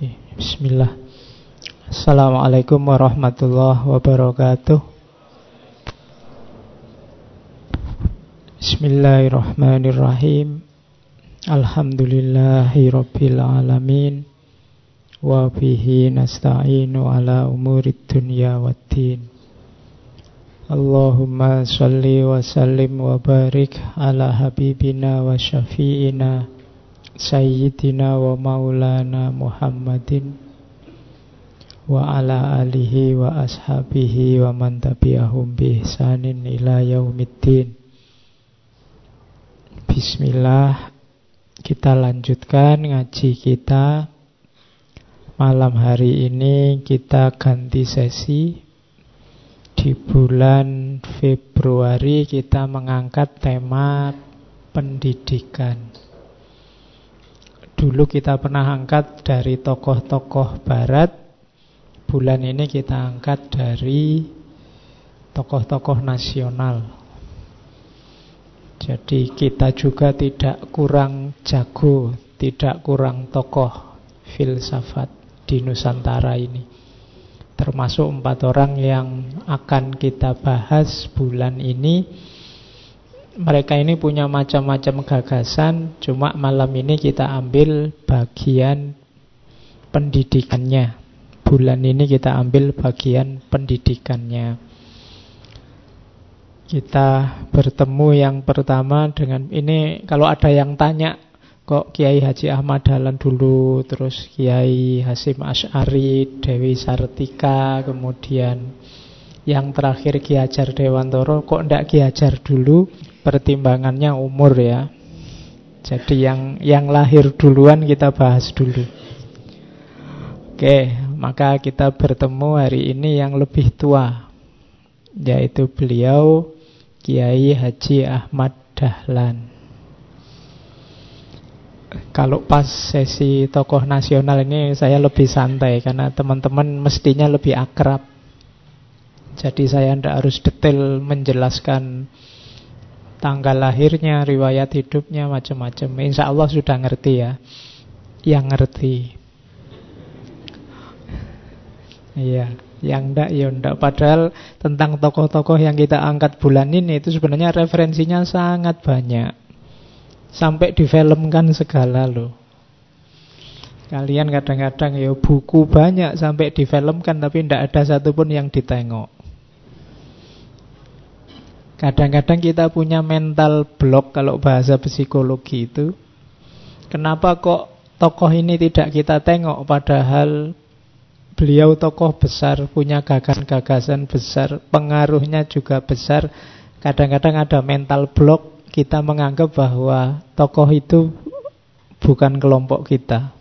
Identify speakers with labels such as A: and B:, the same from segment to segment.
A: Bismillah. Assalamualaikum warahmatullahi wabarakatuh. Bismillahirrahmanirrahim. Alhamdulillahi rabbil alamin. Wa bihi nasta'inu ala umurid dunya waddin. Allahumma salli wa sallim wa barik ala habibina wa syafi'ina Sayyidina wa maulana Muhammadin Wa ala alihi wa ashabihi wa man tabi'ahum bi ihsanin ila yaumiddin. Bismillah Kita lanjutkan ngaji kita. Malam hari ini kita ganti sesi. Di bulan Februari kita mengangkat tema pendidikan Dulu kita pernah angkat dari tokoh-tokoh barat Bulan ini kita angkat dari tokoh-tokoh nasional. Jadi kita juga tidak kurang jago Tidak kurang tokoh filsafat di Nusantara ini. Termasuk empat orang yang akan kita bahas bulan ini mereka ini punya macam-macam gagasan, cuma malam ini kita ambil bagian pendidikannya. Bulan ini kita ambil bagian pendidikannya. Kita bertemu yang pertama dengan ini kalau ada yang tanya kok Kiai Haji Ahmad Dahlan dulu, terus Kiai Hasim Ash'ari, Dewi Sartika, kemudian yang terakhir Ki Hajar Dewantoro kok ndak Ki Hajar dulu pertimbangannya umur ya. Jadi yang yang lahir duluan kita bahas dulu. Oke, maka kita bertemu hari ini yang lebih tua yaitu beliau Kiai Haji Ahmad Dahlan. Kalau pas sesi tokoh nasional ini saya lebih santai karena teman-teman mestinya lebih akrab. Jadi saya tidak harus detail menjelaskan tanggal lahirnya, riwayat hidupnya, macam-macam. Insya Allah sudah ngerti ya. Yang ngerti. Iya, yang ndak ya ndak. Padahal tentang tokoh-tokoh yang kita angkat bulan ini itu sebenarnya referensinya sangat banyak. Sampai difilmkan segala loh. Kalian kadang-kadang ya buku banyak sampai difilmkan tapi tidak ada satupun yang ditengok. Kadang-kadang kita punya mental block kalau bahasa psikologi itu. Kenapa kok tokoh ini tidak kita tengok padahal beliau tokoh besar, punya gagasan-gagasan besar, pengaruhnya juga besar. Kadang-kadang ada mental block, kita menganggap bahwa tokoh itu bukan kelompok kita.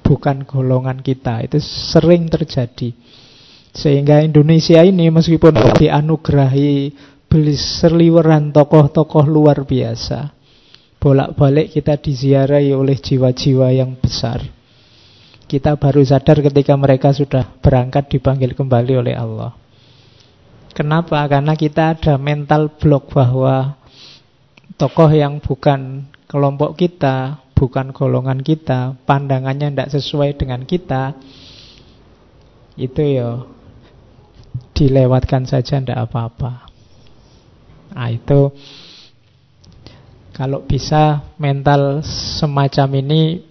A: Bukan golongan kita. Itu sering terjadi. Sehingga Indonesia ini meskipun dianugerahi beli serliweran tokoh-tokoh luar biasa. Bolak-balik kita diziarahi oleh jiwa-jiwa yang besar. Kita baru sadar ketika mereka sudah berangkat dipanggil kembali oleh Allah. Kenapa? Karena kita ada mental block bahwa tokoh yang bukan kelompok kita, bukan golongan kita, pandangannya tidak sesuai dengan kita, itu ya dilewatkan saja tidak apa-apa. Nah itu kalau bisa mental semacam ini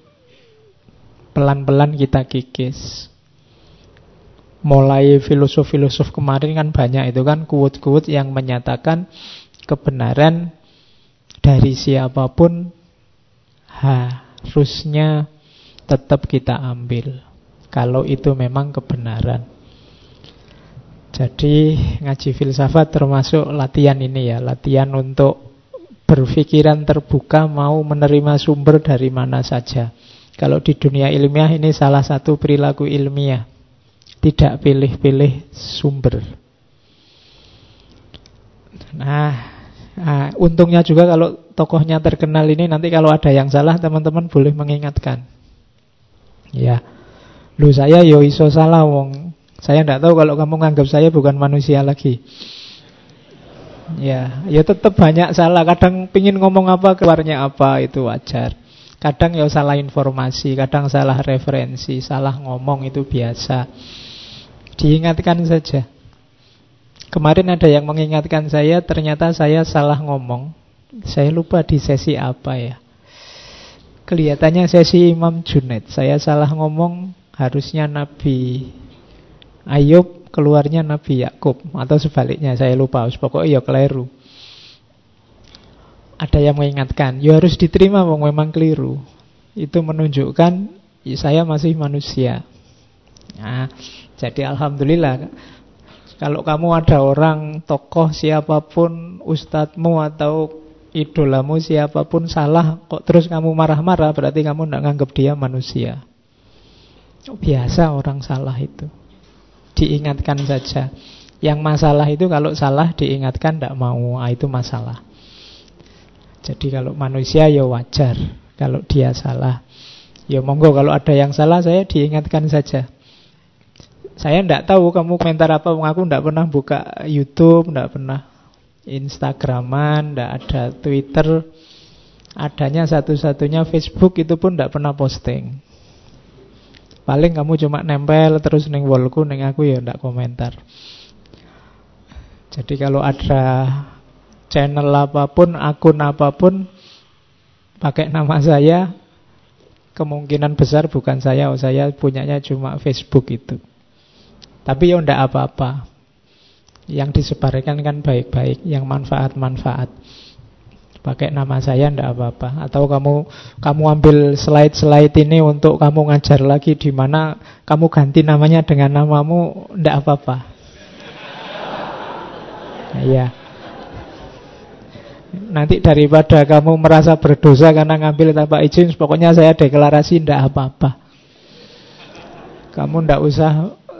A: pelan-pelan kita kikis. Mulai filosof-filosof kemarin kan banyak itu kan kuut-kuut yang menyatakan kebenaran dari siapa pun harusnya tetap kita ambil. Kalau itu memang kebenaran. Jadi ngaji filsafat termasuk latihan ini ya, latihan untuk berpikiran terbuka mau menerima sumber dari mana saja. Kalau di dunia ilmiah ini salah satu perilaku ilmiah, tidak pilih-pilih sumber. Nah, nah, untungnya juga kalau tokohnya terkenal ini nanti kalau ada yang salah teman-teman boleh mengingatkan. Ya, lu saya yo iso salah wong saya tidak tahu kalau kamu menganggap saya bukan manusia lagi. Ya, ya tetap banyak salah. Kadang pingin ngomong apa, keluarnya apa, itu wajar. Kadang ya salah informasi, kadang salah referensi, salah ngomong itu biasa. Diingatkan saja. Kemarin ada yang mengingatkan saya, ternyata saya salah ngomong. Saya lupa di sesi apa ya. Kelihatannya sesi Imam Junaid. Saya salah ngomong, harusnya Nabi Ayub, keluarnya Nabi Yakub atau sebaliknya saya lupa. Pokoknya ya keliru ada yang mengingatkan, ya harus diterima wong memang keliru. Itu menunjukkan ya, saya masih manusia. Nah, jadi alhamdulillah kalau kamu ada orang tokoh siapa pun, ustadzmu atau idolamu siapa pun salah kok terus kamu marah-marah berarti kamu tidak nganggap dia manusia. Biasa orang salah itu. Diingatkan saja. Yang masalah itu kalau salah diingatkan tidak mau, ah, itu masalah. Jadi kalau manusia ya wajar. Kalau dia salah Ya monggo. Kalau ada yang salah saya diingatkan saja. Saya tidak tahu kamu komentar apa. Aku tidak pernah buka Youtube Tidak pernah Instagraman Tidak ada Twitter. Adanya satu-satunya Facebook Itu pun tidak pernah posting Paling kamu cuma nempel Terus neng wallku neng aku ya tidak komentar Jadi kalau ada channel apa pun, akun apa pun pakai nama saya, kemungkinan besar bukan saya, oh saya punyanya cuma Facebook itu. Tapi ya ndak apa-apa. Yang disebarkan kan baik-baik, yang manfaat-manfaat. Pakai nama saya ndak apa-apa. Atau kamu kamu ambil slide-slide ini untuk kamu ngajar lagi di mana kamu ganti namanya dengan namamu ndak apa-apa. Iya. Nanti daripada kamu merasa berdosa karena ngambil tanpa izin, pokoknya saya deklarasi tidak apa-apa. Kamu tidak usah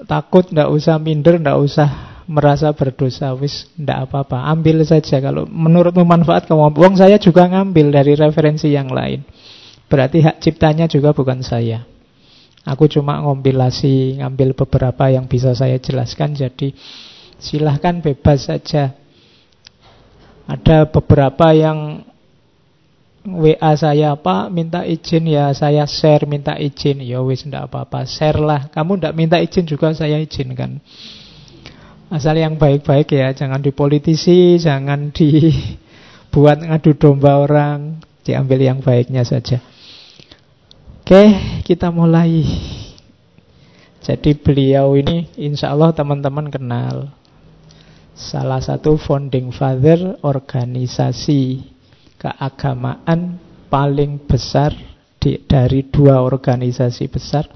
A: takut, tidak usah minder, tidak usah merasa berdosa, wis tidak apa-apa. Ambil saja kalau menurutmu manfaat kamu. Wong saya juga ngambil dari referensi yang lain. Berarti hak ciptanya juga bukan saya. Aku cuma ngompilasi, ngambil beberapa yang bisa saya jelaskan. Jadi silahkan bebas saja ada beberapa yang WA saya apa minta izin ya saya share minta izin ya wis ndak apa-apa share lah kamu ndak minta izin juga saya izinkan asal yang baik-baik ya jangan dipolitisi jangan dibuat ngadu domba orang diambil yang baiknya saja. Oke kita mulai. Jadi beliau ini insya Allah teman-teman kenal. Salah satu founding father organisasi keagamaan paling besar di, dari dua organisasi besar.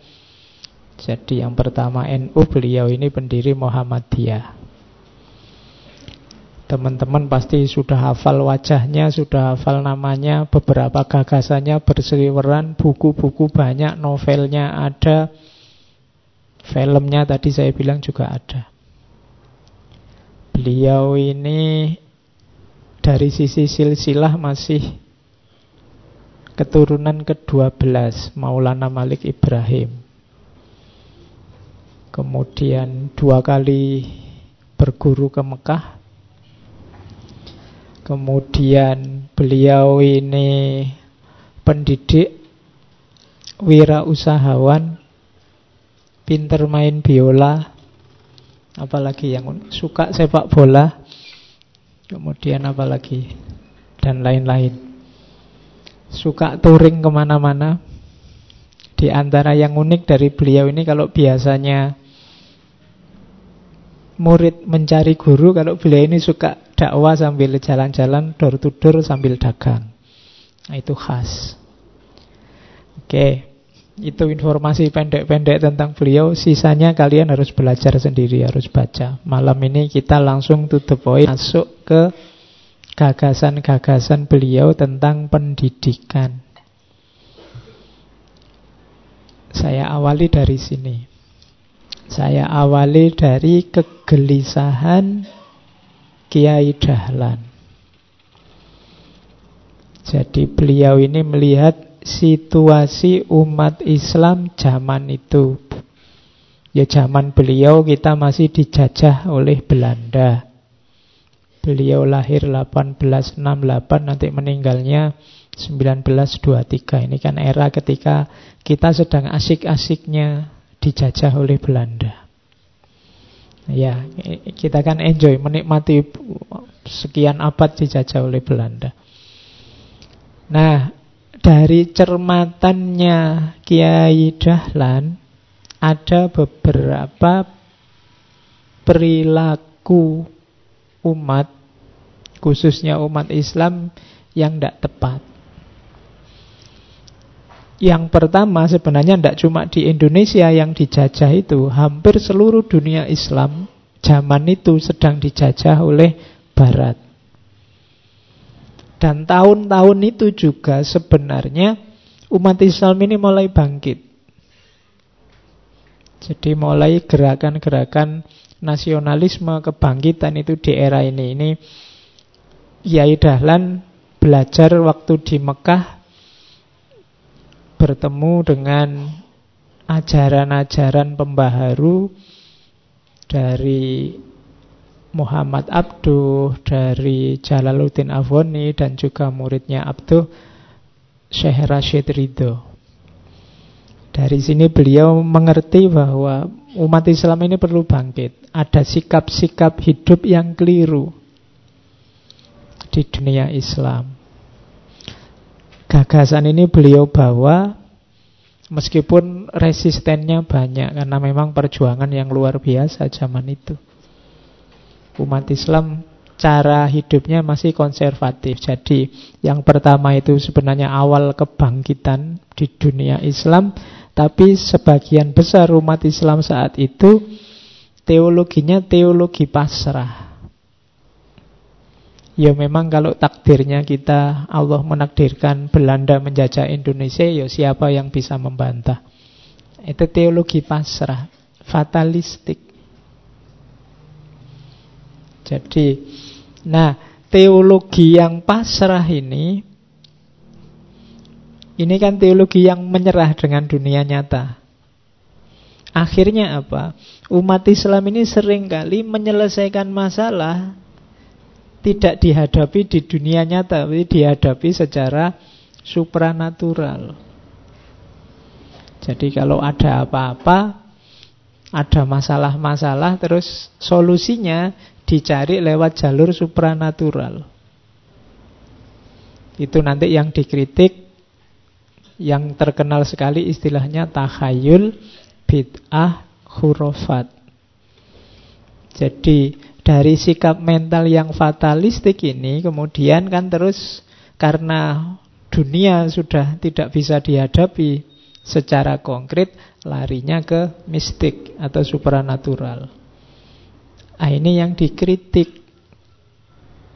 A: Jadi yang pertama NU, beliau ini pendiri Muhammadiyah. Teman-teman pasti sudah hafal wajahnya, sudah hafal namanya, beberapa gagasannya berseliweran, buku-buku banyak, novelnya ada, filmnya tadi saya bilang juga ada. Beliau ini dari sisi silsilah masih keturunan ke-12 Maulana Malik Ibrahim. Kemudian dua kali berguru ke Mekah. Kemudian beliau ini pendidik wira usahawan, pinter main biola, Apalagi yang suka sepak bola Kemudian apalagi Dan lain-lain Suka touring ke mana-mana Di antara yang unik dari beliau ini Kalau biasanya Murid mencari guru Kalau beliau ini suka dakwah sambil jalan-jalan Door to door sambil dagang. Nah itu khas. Oke itu informasi pendek-pendek tentang beliau. Sisanya kalian harus belajar sendiri Harus baca. Malam ini kita langsung to the point Masuk ke gagasan-gagasan beliau Tentang pendidikan. Saya awali dari sini Saya awali dari kegelisahan Kiai Dahlan Jadi beliau ini melihat situasi umat Islam zaman itu. Ya zaman beliau kita masih dijajah oleh Belanda. Beliau lahir 1868 nanti meninggalnya 1923 ini kan era ketika kita sedang asik-asiknya dijajah oleh Belanda. Ya, kita kan enjoy menikmati sekian abad dijajah oleh Belanda. Nah, dari cermatannya Kiai Dahlan ada beberapa perilaku umat khususnya umat Islam yang tidak tepat. Yang pertama sebenarnya tidak cuma di Indonesia yang dijajah itu, hampir seluruh dunia Islam zaman itu sedang dijajah oleh Barat. Dan tahun-tahun itu juga sebenarnya umat Islam ini mulai bangkit. Jadi mulai gerakan-gerakan nasionalisme kebangkitan itu di era ini. Ini Yai Dahlan belajar waktu di Mekah bertemu dengan ajaran-ajaran pembaharu dari Muhammad Abduh, dari Jalaluddin Avoni dan juga muridnya Abduh Syekh Rashid Ridho. Dari sini beliau mengerti bahwa umat Islam ini perlu bangkit. Ada sikap-sikap hidup yang keliru di dunia Islam. Gagasan ini beliau bawa meskipun resistennya banyak karena memang perjuangan yang luar biasa zaman itu. Umat Islam cara hidupnya masih konservatif. Jadi yang pertama itu sebenarnya awal kebangkitan di dunia Islam, tapi sebagian besar umat Islam saat itu teologinya teologi pasrah. Ya memang kalau takdirnya kita Allah menakdirkan Belanda menjajah Indonesia Ya siapa yang bisa membantah? Itu teologi pasrah Fatalistik. Jadi Nah teologi yang pasrah ini Ini kan teologi yang menyerah dengan dunia nyata. Akhirnya apa? Umat Islam ini sering kali menyelesaikan masalah tidak dihadapi di dunia nyata, tapi dihadapi secara supranatural. Jadi kalau ada apa-apa, ada masalah-masalah, terus solusinya dicari lewat jalur supranatural. Itu nanti yang dikritik, yang terkenal sekali istilahnya tahayul, bid'ah, hurufat. Jadi dari sikap mental yang fatalistik ini kemudian kan terus karena dunia sudah tidak bisa dihadapi secara konkret larinya ke mistik atau supranatural. Nah, ini yang dikritik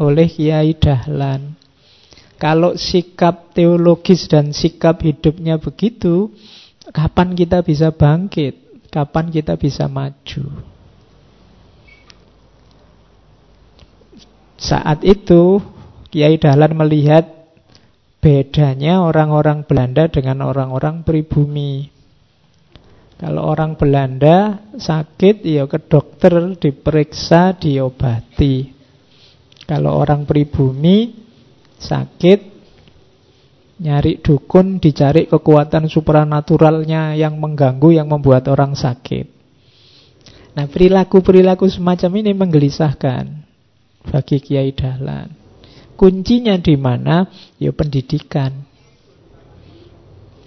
A: oleh Kiai Dahlan. Kalau sikap teologis dan sikap hidupnya begitu, kapan kita bisa bangkit? Kapan kita bisa maju? Saat itu Kiai Dahlan melihat bedanya orang-orang Belanda dengan orang-orang pribumi. Kalau orang Belanda sakit ya ke dokter diperiksa diobati. Kalau orang pribumi sakit nyari dukun dicari kekuatan supranaturalnya yang mengganggu yang membuat orang sakit. Nah, perilaku-perilaku semacam ini menggelisahkan bagi Kiai Dahlan. Kuncinya di mana? Ya pendidikan.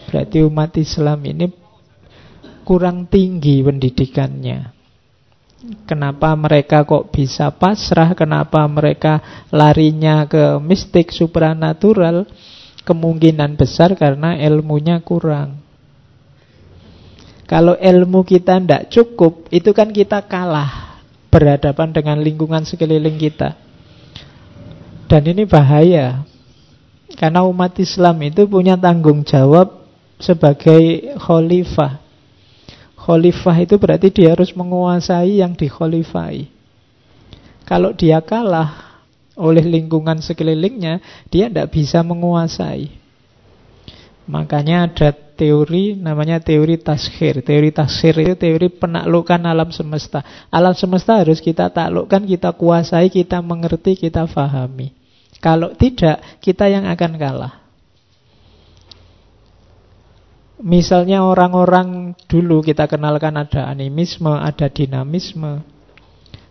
A: Berarti umat Islam ini kurang tinggi pendidikannya. Kenapa mereka kok bisa pasrah? Kenapa mereka larinya ke mistik supranatural? Kemungkinan besar karena ilmunya kurang. Kalau ilmu kita tidak cukup, itu kan kita kalah berhadapan dengan lingkungan sekeliling kita. Dan ini bahaya. Karena umat Islam itu punya tanggung jawab sebagai khalifah. Khalifah itu berarti dia harus menguasai yang dikhalifai. Kalau dia kalah oleh lingkungan sekelilingnya, dia tidak bisa menguasai. Makanya ada teori namanya teori taskhir. Teori taskhir itu teori penaklukan alam semesta. Alam semesta harus kita taklukkan, kita kuasai, kita mengerti, kita fahami. Kalau tidak, kita yang akan kalah. Misalnya orang-orang dulu kita kenalkan ada animisme, ada dinamisme.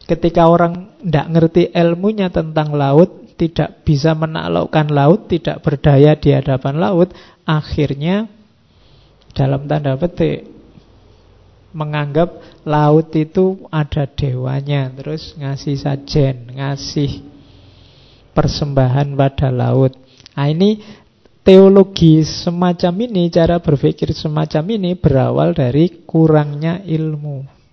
A: Ketika orang tidak ngerti ilmunya tentang laut, tidak bisa menaklukkan laut, tidak berdaya di hadapan laut, akhirnya dalam tanda petik menganggap laut itu ada dewanya, terus ngasih sajen, ngasih persembahan pada laut. Nah ini teologi semacam ini, cara berpikir semacam ini berawal dari kurangnya ilmu.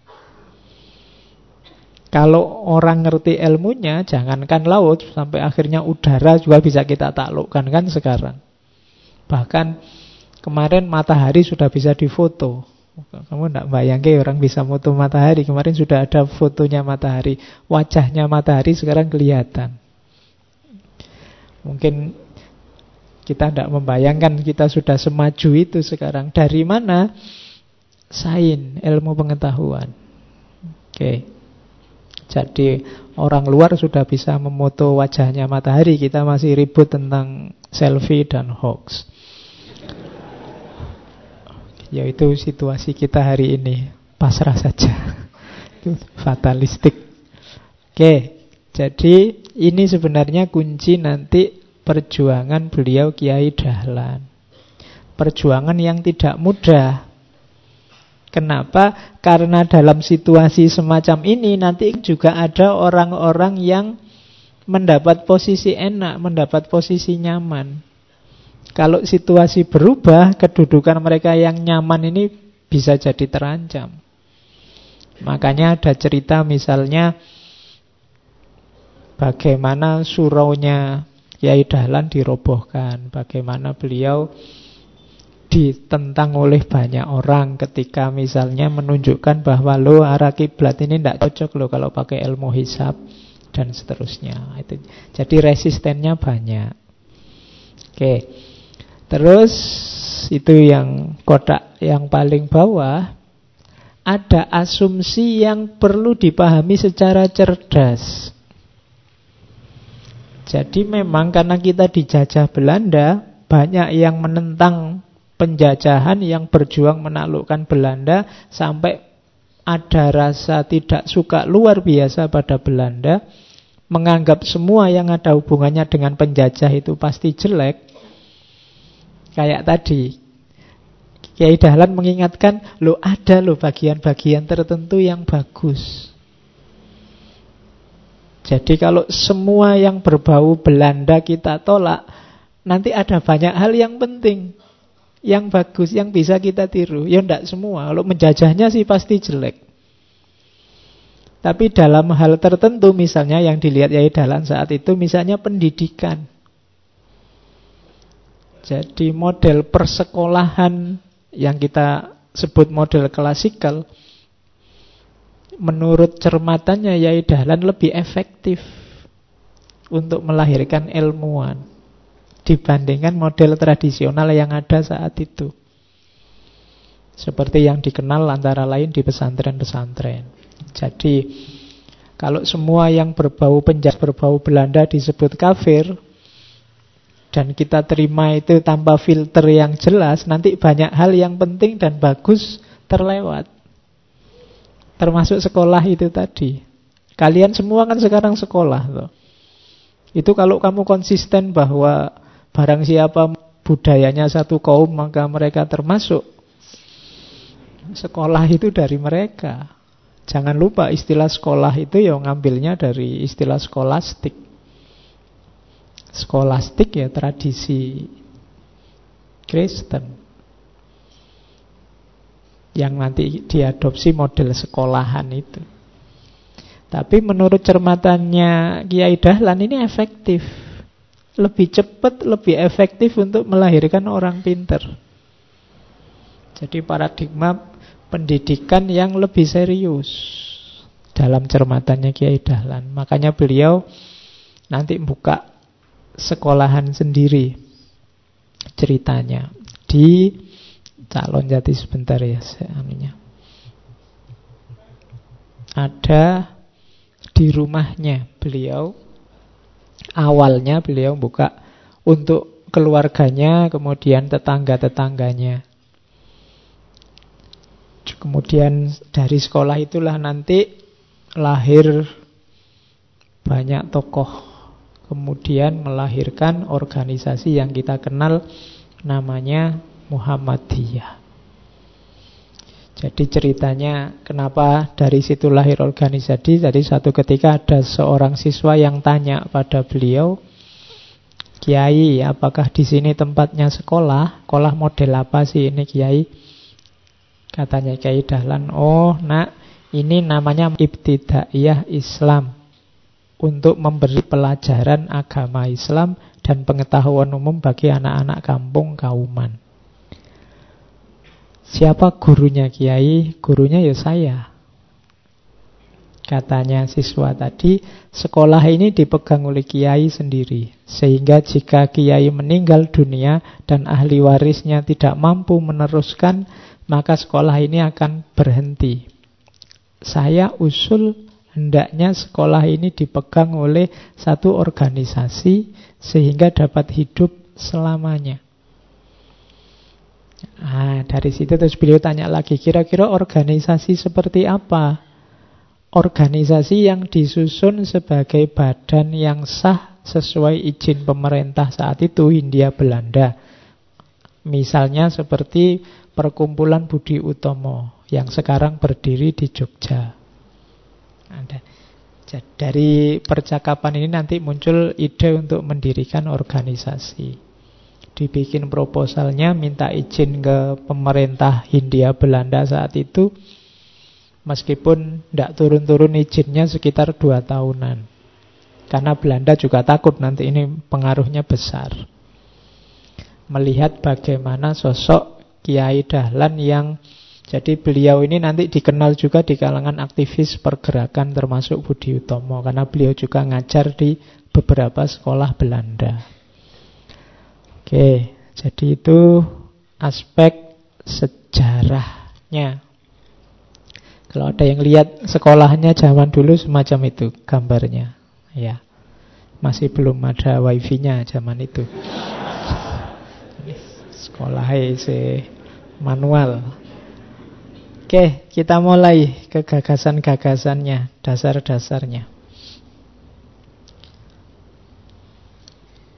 A: Kalau orang ngerti ilmunya, jangankan laut, sampai akhirnya udara juga bisa kita taklukkan kan sekarang. Bahkan kemarin matahari sudah bisa difoto. Kamu tidak bayangkan orang bisa foto matahari. Kemarin sudah ada fotonya matahari. Wajahnya matahari sekarang kelihatan. Mungkin kita tidak membayangkan kita sudah semaju itu sekarang. Dari mana? Sain, ilmu pengetahuan. Oke. Jadi orang luar sudah bisa memoto wajahnya matahari. Kita masih ribut tentang selfie dan hoax. Yaitu situasi kita hari ini. Pasrah saja. Itu fatalistik. Oke. Jadi ini sebenarnya kunci nanti perjuangan beliau Kiai Dahlan. Perjuangan yang tidak mudah. Kenapa? Karena dalam situasi semacam ini nanti juga ada orang-orang yang mendapat posisi enak, mendapat posisi nyaman. Kalau situasi berubah, kedudukan mereka yang nyaman ini bisa jadi terancam. Makanya ada cerita misalnya bagaimana suraunya Kiai Dahlan dirobohkan, bagaimana beliau ditentang oleh banyak orang ketika misalnya menunjukkan bahwa lo arah kiblat ini tidak cocok lo kalau pakai ilmu hisap dan seterusnya. Itu jadi resistennya banyak. Oke. Terus itu yang kotak yang paling bawah ada asumsi yang perlu dipahami secara cerdas. Jadi memang karena kita dijajah Belanda, banyak yang menentang penjajahan yang berjuang menaklukkan Belanda sampai ada rasa tidak suka luar biasa pada Belanda, menganggap semua yang ada hubungannya dengan penjajah itu pasti jelek. Kayak tadi, Kiai Dahlan mengingatkan, lo ada lo bagian-bagian tertentu yang bagus. Jadi kalau semua yang berbau Belanda kita tolak, nanti ada banyak hal yang penting, yang bagus, yang bisa kita tiru. Ya tidak semua. Kalau menjajahnya sih pasti jelek. Tapi dalam hal tertentu misalnya yang dilihat Yai Dalan saat itu misalnya pendidikan. Jadi model persekolahan yang kita sebut model klasikal menurut cermatannya Yai Dahlan lebih efektif untuk melahirkan ilmuwan dibandingkan model tradisional yang ada saat itu. Seperti yang dikenal antara lain di pesantren-pesantren. Jadi kalau semua yang berbau penjas berbau Belanda disebut kafir dan kita terima itu tanpa filter yang jelas, nanti banyak hal yang penting dan bagus terlewat. Termasuk sekolah itu tadi. Kalian semua kan sekarang sekolah loh. Itu kalau kamu konsisten bahwa barang siapa budayanya satu kaum maka mereka termasuk. Sekolah itu dari mereka. Jangan lupa istilah sekolah itu yang ngambilnya dari istilah skolastik. Skolastik ya tradisi Kristen yang nanti diadopsi model sekolahan itu. Tapi menurut cermatannya Kiai Dahlan ini efektif. Lebih cepat, lebih efektif untuk melahirkan orang pinter. Jadi paradigma pendidikan yang lebih serius dalam cermatannya Kiai Dahlan. Makanya beliau nanti buka sekolahan sendiri ceritanya di calon jati sebentar ya anunya. Ada di rumahnya beliau awalnya beliau buka untuk keluarganya kemudian tetangga-tetangganya. Kemudian dari sekolah itulah nanti lahir banyak tokoh. Kemudian melahirkan organisasi yang kita kenal namanya Muhammadiyah. Jadi ceritanya kenapa dari situ lahir organisasi. Jadi satu ketika ada seorang siswa yang tanya pada beliau, Kiai, apakah di sini tempatnya sekolah? Sekolah model apa sih ini Kiai? Katanya Kiai Dahlan, oh nak, ini namanya ibtidaiyah Islam. Untuk memberi pelajaran agama Islam dan pengetahuan umum bagi anak-anak kampung kauman. Siapa gurunya Kiai? Gurunya ya saya. Katanya siswa tadi, sekolah ini dipegang oleh Kiai sendiri. Sehingga jika Kiai meninggal dunia dan ahli warisnya tidak mampu meneruskan, maka sekolah ini akan berhenti. Saya usul hendaknya sekolah ini dipegang oleh satu organisasi sehingga dapat hidup selamanya. Nah, dari situ terus beliau tanya lagi, kira-kira organisasi seperti apa? Organisasi yang disusun sebagai badan yang sah sesuai izin pemerintah saat itu Hindia Belanda. Misalnya seperti Perkumpulan Budi Utomo yang sekarang berdiri di Jogja. Ada. Dari percakapan ini nanti muncul ide untuk mendirikan organisasi. Dibikin proposalnya minta izin ke pemerintah Hindia Belanda saat itu. Meskipun tidak turun-turun izinnya sekitar dua tahunan. Karena Belanda juga takut nanti ini pengaruhnya besar. Melihat bagaimana sosok Kiai Dahlan yang jadi beliau ini nanti dikenal juga di kalangan aktivis pergerakan termasuk Budi Utomo karena beliau juga ngajar di beberapa sekolah Belanda. Oke, jadi itu aspek sejarahnya. Kalau ada yang lihat sekolahnya zaman dulu semacam itu gambarnya. Ya. Masih belum ada wifi-nya zaman itu. Sekolah se manual. Oke, kita mulai ke gagasan-gagasannya, dasar-dasarnya.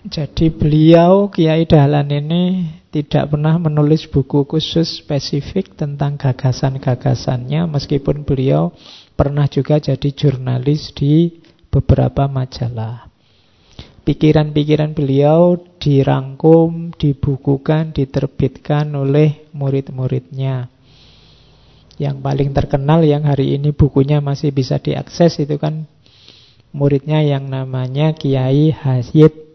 A: Jadi beliau Kiai Dahlan ini tidak pernah menulis buku khusus spesifik tentang gagasan-gagasannya meskipun beliau pernah juga jadi jurnalis di beberapa majalah. Pikiran-pikiran beliau dirangkum, dibukukan, diterbitkan oleh murid-muridnya. Yang paling terkenal yang hari ini bukunya masih bisa diakses itu kan muridnya yang namanya Kiai Hasyid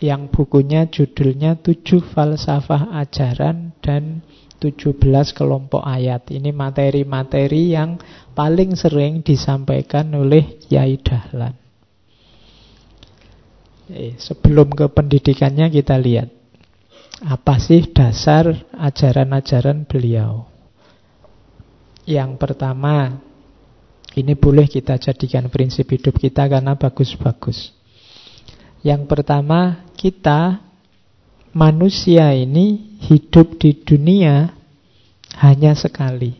A: yang bukunya judulnya tujuh falsafah ajaran dan 17 kelompok ayat. Ini materi-materi yang paling sering disampaikan oleh Yai Dahlan. Eh, sebelum ke pendidikannya kita lihat apa sih dasar ajaran-ajaran beliau. Yang pertama, ini boleh kita jadikan prinsip hidup kita karena bagus-bagus. Yang pertama, kita manusia ini hidup di dunia hanya sekali.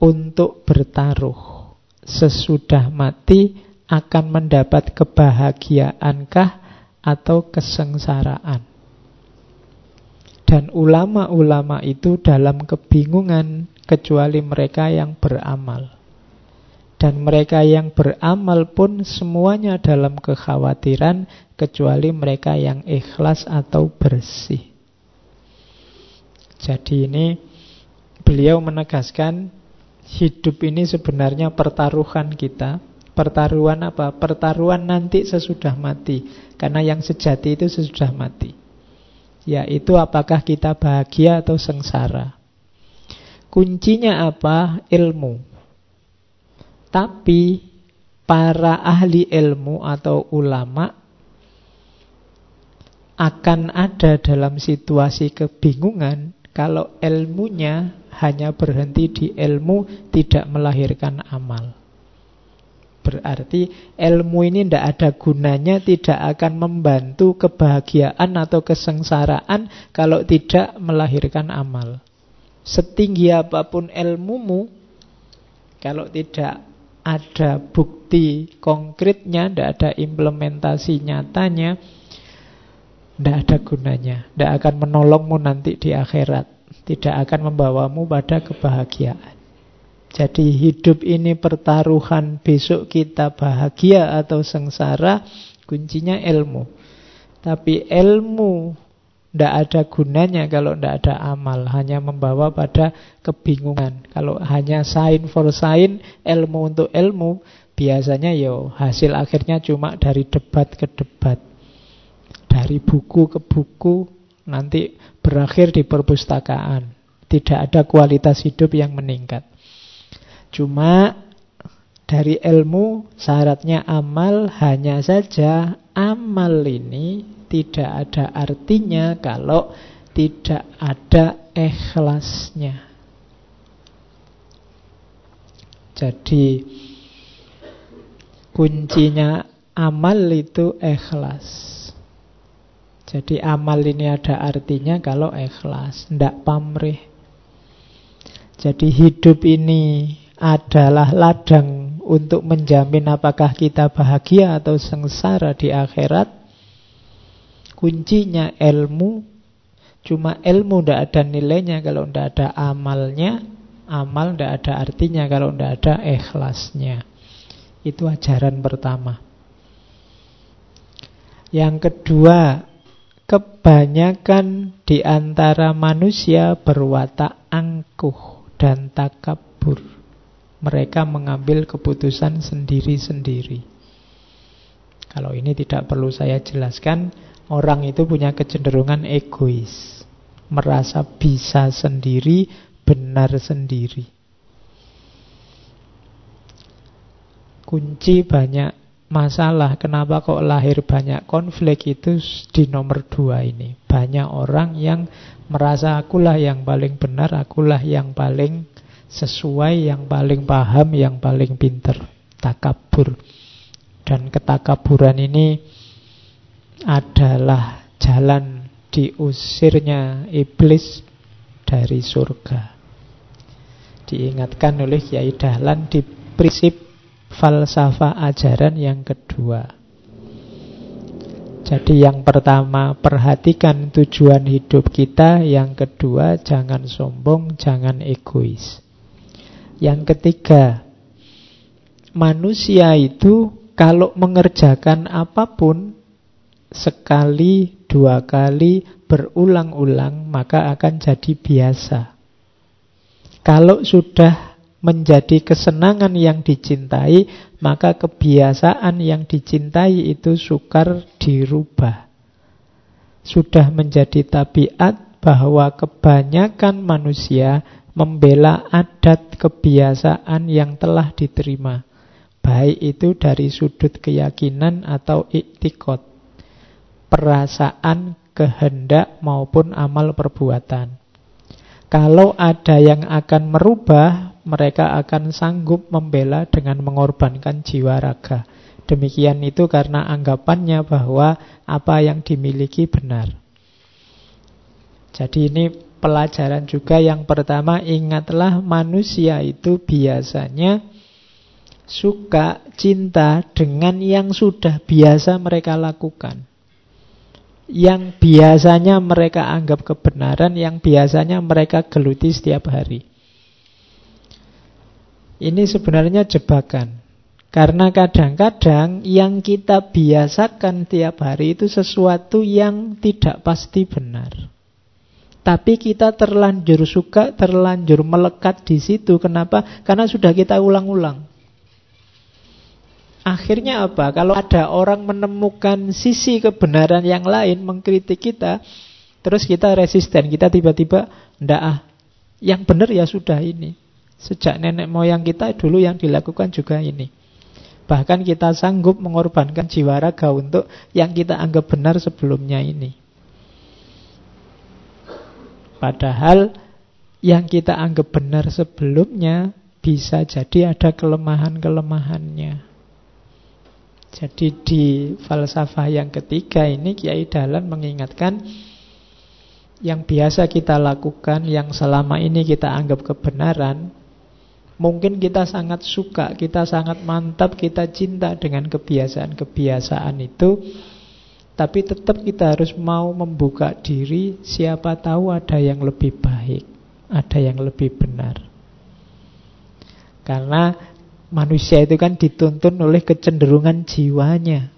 A: Untuk bertaruh sesudah mati akan mendapat kebahagiaankah atau kesengsaraan. Dan ulama-ulama itu dalam kebingungan kecuali mereka yang beramal. Dan mereka yang beramal pun semuanya dalam kekhawatiran kecuali mereka yang ikhlas atau bersih. Jadi ini beliau menegaskan hidup ini sebenarnya pertaruhan kita. Pertaruhan apa? Pertaruhan nanti sesudah mati. Karena yang sejati itu sesudah mati. Yaitu apakah kita bahagia atau sengsara. Kuncinya apa? Ilmu. Tapi para ahli ilmu atau ulama akan ada dalam situasi kebingungan kalau ilmunya hanya berhenti di ilmu tidak melahirkan amal. Berarti ilmu ini tidak ada gunanya, tidak akan membantu kebahagiaan atau kesengsaraan kalau tidak melahirkan amal. Setinggi apa pun ilmumu, kalau tidak ada bukti konkretnya, tidak ada implementasi nyatanya, tidak ada gunanya. Tidak akan menolongmu nanti di akhirat. Tidak akan membawamu pada kebahagiaan. Jadi hidup ini pertaruhan besok kita bahagia atau sengsara, kuncinya ilmu. Tapi ilmu tidak ada gunanya kalau tidak ada amal, hanya membawa pada kebingungan. Kalau hanya sign for sign, ilmu untuk ilmu, biasanya yo hasil akhirnya cuma dari debat ke debat. Dari buku ke buku, nanti berakhir di perpustakaan. Tidak ada kualitas hidup yang meningkat. Cuma dari ilmu syaratnya amal hanya saja amal ini tidak ada artinya kalau tidak ada ikhlasnya. Jadi kuncinya amal itu ikhlas. Jadi amal ini ada artinya kalau ikhlas, tidak pamrih. Jadi hidup ini adalah ladang untuk menjamin apakah kita bahagia atau sengsara di akhirat Kuncinya ilmu. Cuma ilmu tidak ada nilainya kalau tidak ada amalnya. Amal tidak ada artinya kalau tidak ada ikhlasnya. Itu ajaran pertama. Yang kedua Kebanyakan di antara manusia berwatak angkuh dan takabur Mereka mengambil keputusan sendiri-sendiri. Kalau ini tidak perlu saya jelaskan Orang itu punya kecenderungan egois Merasa bisa sendiri, benar sendiri. Kunci banyak masalah Kenapa kok lahir banyak konflik itu di nomor dua ini. Banyak orang yang merasa akulah yang paling benar Akulah yang paling sesuai, yang paling paham, yang paling pinter Takabur Dan ketakaburan ini adalah jalan diusirnya iblis dari surga. Diingatkan oleh Kiai Dahlan di prinsip falsafah ajaran yang kedua. Jadi yang pertama perhatikan tujuan hidup kita Yang kedua jangan sombong, jangan egois Yang ketiga Manusia itu kalau mengerjakan apa pun sekali, dua kali, berulang-ulang, maka akan jadi biasa. Kalau sudah menjadi kesenangan yang dicintai, maka kebiasaan yang dicintai itu sukar dirubah. Sudah menjadi tabiat bahwa kebanyakan manusia membela adat kebiasaan yang telah diterima. Baik itu dari sudut keyakinan atau iktikot perasaan, kehendak maupun amal perbuatan. Kalau ada yang akan merubah, mereka akan sanggup membela dengan mengorbankan jiwa raga. Demikian itu karena anggapannya bahwa apa yang dimiliki benar. Jadi ini pelajaran juga yang pertama ingatlah manusia itu biasanya suka cinta dengan yang sudah biasa mereka lakukan yang biasanya mereka anggap kebenaran, yang biasanya mereka geluti setiap hari. Ini sebenarnya jebakan. Karena kadang-kadang yang kita biasakan tiap hari itu sesuatu yang tidak pasti benar. Tapi kita terlanjur suka, terlanjur melekat di situ. Kenapa? Karena sudah kita ulang-ulang. Akhirnya apa? Kalau ada orang menemukan sisi kebenaran yang lain mengkritik kita, terus kita resisten, kita tiba-tiba ndak ah, yang benar ya sudah ini. Sejak nenek moyang kita dulu yang dilakukan juga ini. Bahkan kita sanggup mengorbankan jiwa raga untuk yang kita anggap benar sebelumnya ini. Padahal yang kita anggap benar sebelumnya bisa jadi ada kelemahan-kelemahannya. Jadi di falsafah yang ketiga ini Kiai Dalan mengingatkan yang biasa kita lakukan, yang selama ini kita anggap kebenaran, mungkin kita sangat suka, kita sangat mantap, kita cinta dengan kebiasaan-kebiasaan itu, tapi tetap kita harus mau membuka diri, siapa tahu ada yang lebih baik, ada yang lebih benar. Karena manusia itu kan dituntun oleh kecenderungan jiwanya.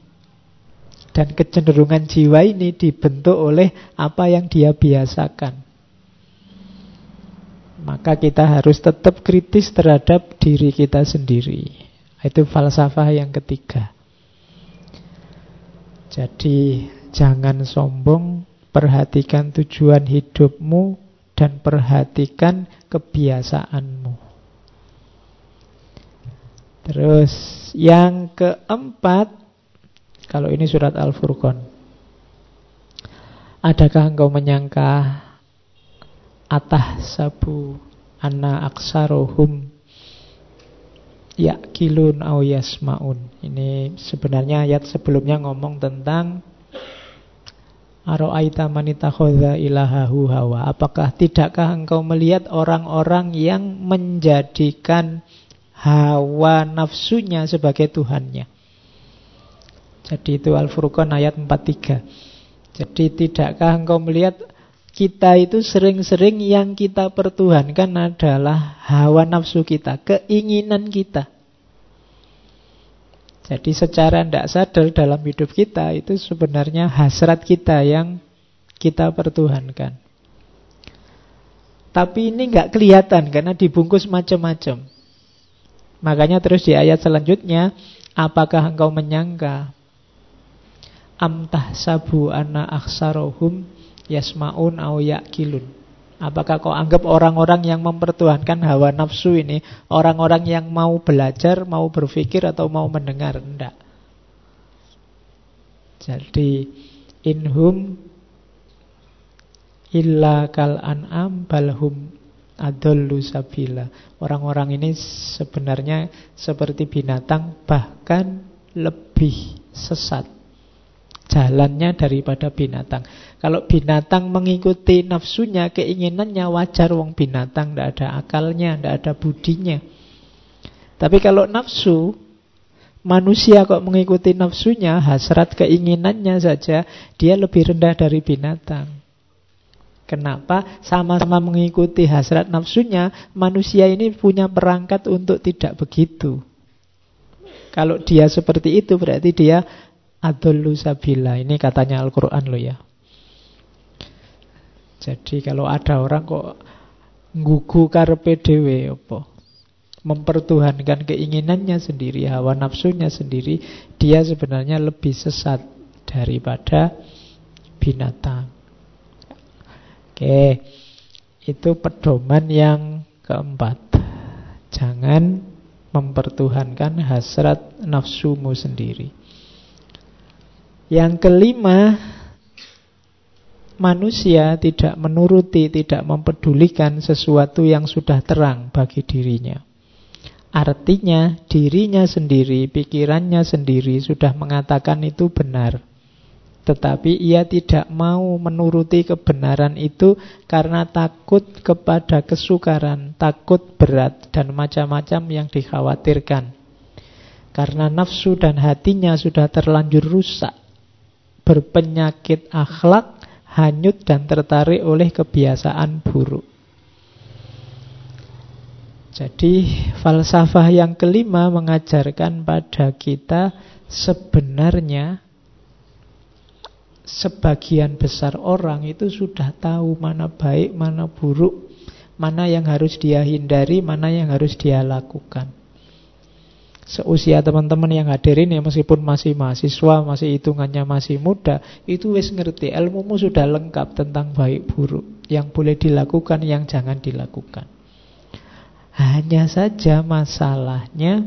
A: Dan kecenderungan jiwa ini dibentuk oleh apa yang dia biasakan. Maka kita harus tetap kritis terhadap diri kita sendiri. Itu falsafah yang ketiga. Jadi jangan sombong, perhatikan tujuan hidupmu dan perhatikan kebiasaanmu. Terus yang keempat kalau ini surat Al-Furqan. Adakah engkau menyangka atah sabu anna aksarohum yakilun au yasmaun. Ini sebenarnya ayat sebelumnya ngomong tentang Aro'aita manita ilahahu hawa Apakah tidakkah engkau melihat orang-orang yang menjadikan hawa nafsunya sebagai Tuhannya jadi itu Al-Furqan ayat 43. Jadi tidakkah engkau melihat kita itu sering-sering yang kita pertuhankan adalah hawa nafsu kita, keinginan kita. Jadi secara tidak sadar dalam hidup kita itu sebenarnya hasrat kita yang kita pertuhankan. Tapi ini nggak kelihatan karena dibungkus macam-macam. Makanya terus di ayat selanjutnya, apakah engkau menyangka amtah sabu ana aksarohum yasmaun au yakilun. Apakah kau anggap orang-orang yang mempertuhankan hawa nafsu ini orang-orang yang mau belajar, mau berpikir atau mau mendengar? Tidak. Jadi inhum illa kal an'am balhum adollu sabila. Orang-orang ini sebenarnya seperti binatang bahkan lebih sesat jalannya daripada binatang. Kalau binatang mengikuti nafsunya, keinginannya wajar wong binatang tidak ada akalnya, tidak ada budinya. Tapi kalau nafsu manusia kok mengikuti nafsunya, hasrat keinginannya saja, dia lebih rendah dari binatang. Kenapa? Sama-sama mengikuti hasrat nafsunya, manusia ini punya perangkat untuk tidak begitu. Kalau dia seperti itu berarti dia adullu sabila. Ini katanya Al-Quran loh ya. Jadi kalau ada orang kok ngugu karpe dewe apa? Mempertuhankan keinginannya sendiri, hawa nafsunya sendiri, dia sebenarnya lebih sesat daripada binatang. Oke, itu pedoman yang keempat. Jangan mempertuhankan hasrat nafsumu sendiri. Yang kelima, manusia tidak menuruti, tidak mempedulikan sesuatu yang sudah terang bagi dirinya. Artinya dirinya sendiri, pikirannya sendiri sudah mengatakan itu benar. Tetapi ia tidak mau menuruti kebenaran itu karena takut kepada kesukaran, takut berat, dan macam-macam yang dikhawatirkan. Karena nafsu dan hatinya sudah terlanjur rusak berpenyakit akhlak, hanyut dan tertarik oleh kebiasaan buruk. Jadi falsafah yang kelima mengajarkan pada kita sebenarnya sebagian besar orang itu sudah tahu mana baik, mana buruk, mana yang harus dia hindari, mana yang harus dia lakukan seusia teman-teman yang hadir ini meskipun masih mahasiswa, masih hitungannya masih muda, itu wis ngerti ilmumu sudah lengkap tentang baik buruk, yang boleh dilakukan, yang jangan dilakukan. Hanya saja masalahnya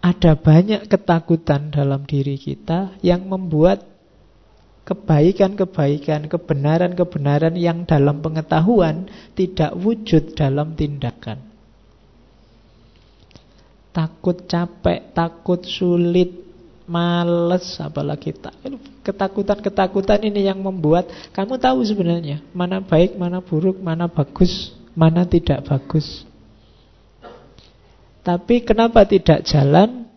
A: ada banyak ketakutan dalam diri kita yang membuat kebaikan-kebaikan, kebenaran-kebenaran yang dalam pengetahuan tidak wujud dalam tindakan takut capek, takut sulit, males, apalagi tak ketakutan-ketakutan ini yang membuat kamu tahu sebenarnya mana baik, mana buruk, mana bagus, mana tidak bagus. Tapi kenapa tidak jalan?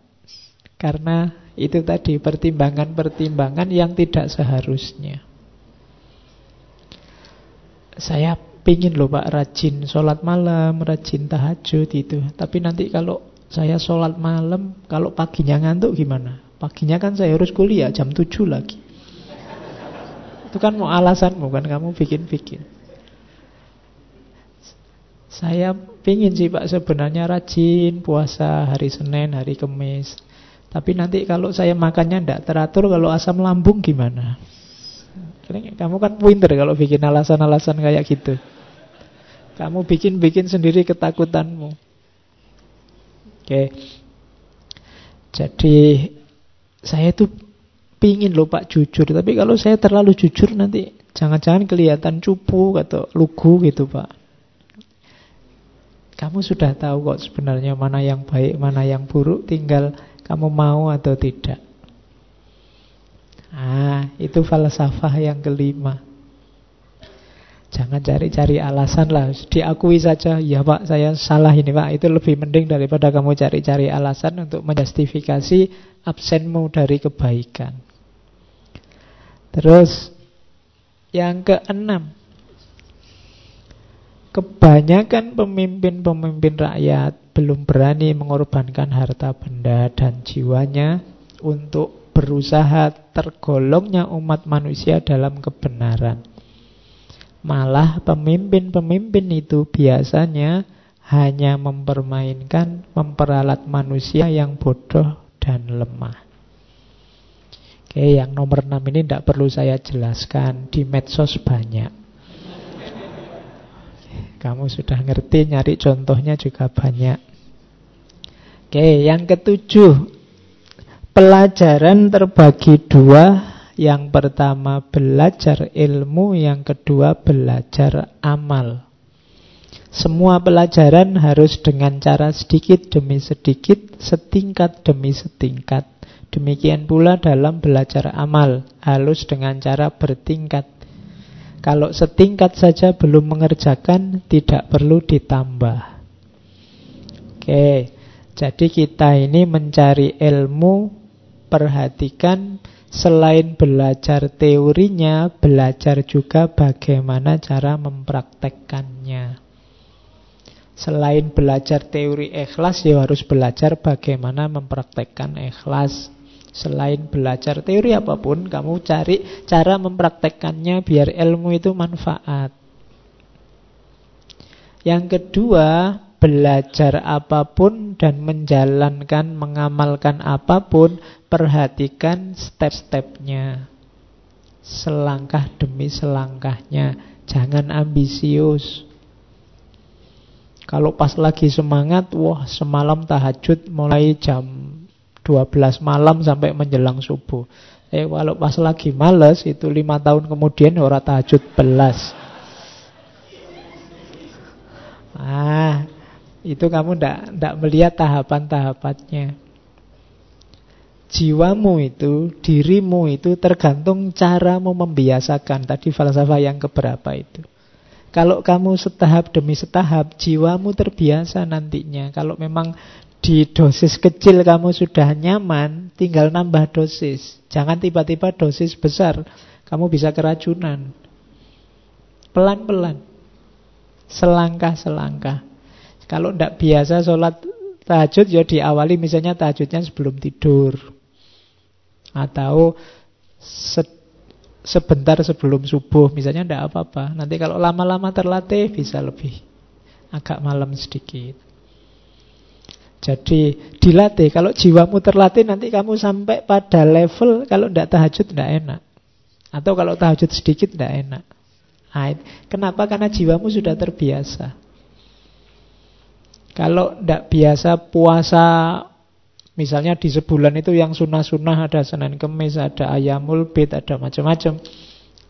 A: Karena itu tadi pertimbangan-pertimbangan yang tidak seharusnya. Saya pingin loh Pak rajin sholat malam, rajin tahajud itu. Tapi nanti kalau saya sholat malam, kalau paginya ngantuk gimana? Paginya kan saya harus kuliah jam 7 lagi. Itu kan mau alasanmu kan, kamu bikin-bikin. Saya pingin sih Pak sebenarnya rajin puasa hari Senin, hari Kamis. Tapi nanti kalau saya makannya tidak teratur, kalau asam lambung gimana? Kamu kan pinter kalau bikin alasan-alasan kayak gitu. Kamu bikin-bikin sendiri ketakutanmu. Oke. Jadi saya itu pingin loh Pak jujur, tapi kalau saya terlalu jujur nanti jangan-jangan kelihatan cupu atau lugu gitu Pak. Kamu sudah tahu kok sebenarnya mana yang baik, mana yang buruk, tinggal kamu mau atau tidak. Ah, itu falsafah yang kelima. Jangan cari-cari alasan lah, diakui saja, ya Pak, saya salah ini Pak. Itu lebih mending daripada kamu cari-cari alasan untuk menjustifikasi absenmu dari kebaikan. Terus yang keenam, kebanyakan pemimpin-pemimpin rakyat belum berani mengorbankan harta benda dan jiwanya untuk berusaha tergolongnya umat manusia dalam kebenaran. Malah pemimpin-pemimpin itu biasanya hanya mempermainkan, memperalat manusia yang bodoh dan lemah. Oke, yang nomor 6 ini tidak perlu saya jelaskan, di medsos banyak. Kamu sudah ngerti, nyari contohnya juga banyak. Oke, yang ketujuh Pelajaran terbagi dua Yang pertama belajar ilmu. Yang kedua belajar amal. Semua pelajaran harus dengan cara sedikit demi sedikit Setingkat demi setingkat. Demikian pula dalam belajar amal Halus dengan cara bertingkat. Kalau setingkat saja belum mengerjakan Tidak perlu ditambah. Oke jadi kita ini mencari ilmu, perhatikan selain belajar teorinya, belajar juga bagaimana cara mempraktekkannya. Selain belajar teori ikhlas, ya harus belajar bagaimana mempraktekkan ikhlas. Selain belajar teori apa pun, kamu cari cara mempraktekkannya biar ilmu itu manfaat. Yang kedua, belajar apa pun dan menjalankan, mengamalkan apa pun, perhatikan step-stepnya. Selangkah demi selangkahnya. Jangan ambisius. Kalau pas lagi semangat, wah semalam tahajud mulai jam 12 malam sampai menjelang subuh. Eh, kalau pas lagi males, itu lima tahun kemudian orang tahajud belas. Ah, itu kamu tidak melihat tahapan-tahapannya. Jiwamu itu, dirimu itu tergantung caramu membiasakan. Tadi falsafah yang keberapa itu. Kalau kamu setahap demi setahap, jiwamu terbiasa nantinya. Kalau memang di dosis kecil kamu sudah nyaman, tinggal nambah dosis. Jangan tiba-tiba dosis besar, kamu bisa keracunan. Pelan-pelan. Selangkah-selangkah. Kalau tidak biasa sholat tahajud ya diawali misalnya tahajudnya sebelum tidur. Atau se sebentar sebelum subuh misalnya tidak apa-apa. Nanti kalau lama-lama terlatih bisa lebih agak malam sedikit. Jadi dilatih. Kalau jiwamu terlatih nanti kamu sampai pada level kalau tidak tahajud tidak enak. Atau kalau tahajud sedikit tidak enak. Nah, kenapa? Karena jiwamu sudah terbiasa. Kalau tidak biasa puasa Misalnya di sebulan itu yang sunnah-sunnah ada Senin Kemis, ada Ayamul Bid, ada macam-macam.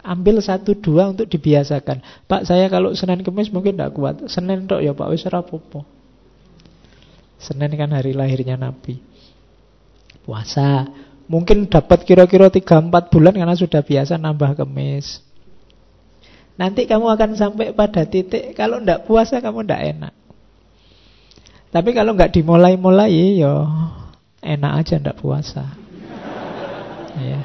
A: Ambil satu dua untuk dibiasakan. Pak saya kalau Senin Kemis mungkin tidak kuat. Senin dok ya Pak wis rapopo. Senin kan hari lahirnya Nabi. Puasa. Mungkin dapat kira-kira 3-4 bulan karena sudah biasa nambah kemis. Nanti kamu akan sampai pada titik kalau tidak puasa kamu tidak enak. Tapi kalau nggak dimulai-mulai, ya enak aja tidak puasa. Ya,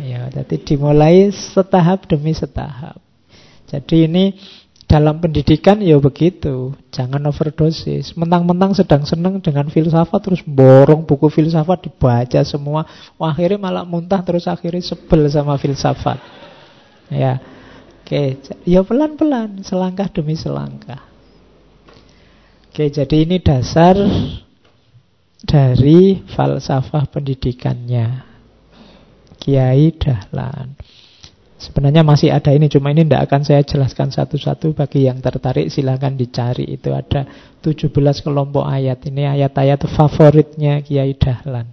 A: ya. Jadi dimulai setahap demi setahap. Jadi ini dalam pendidikan ya begitu, jangan overdosis. Mentang-mentang sedang senang dengan filsafat terus borong buku filsafat dibaca semua, Wah, akhirnya malah muntah terus akhirnya sebel sama filsafat. Ya, Oke, ya pelan-pelan, selangkah demi selangkah. Oke, jadi ini dasar dari falsafah pendidikannya. Kiai Dahlan. Sebenarnya masih ada ini, cuma ini tidak akan saya jelaskan satu-satu. Bagi yang tertarik silahkan dicari. Itu ada 17 kelompok ayat. Ini ayat-ayat favoritnya Kiai Dahlan.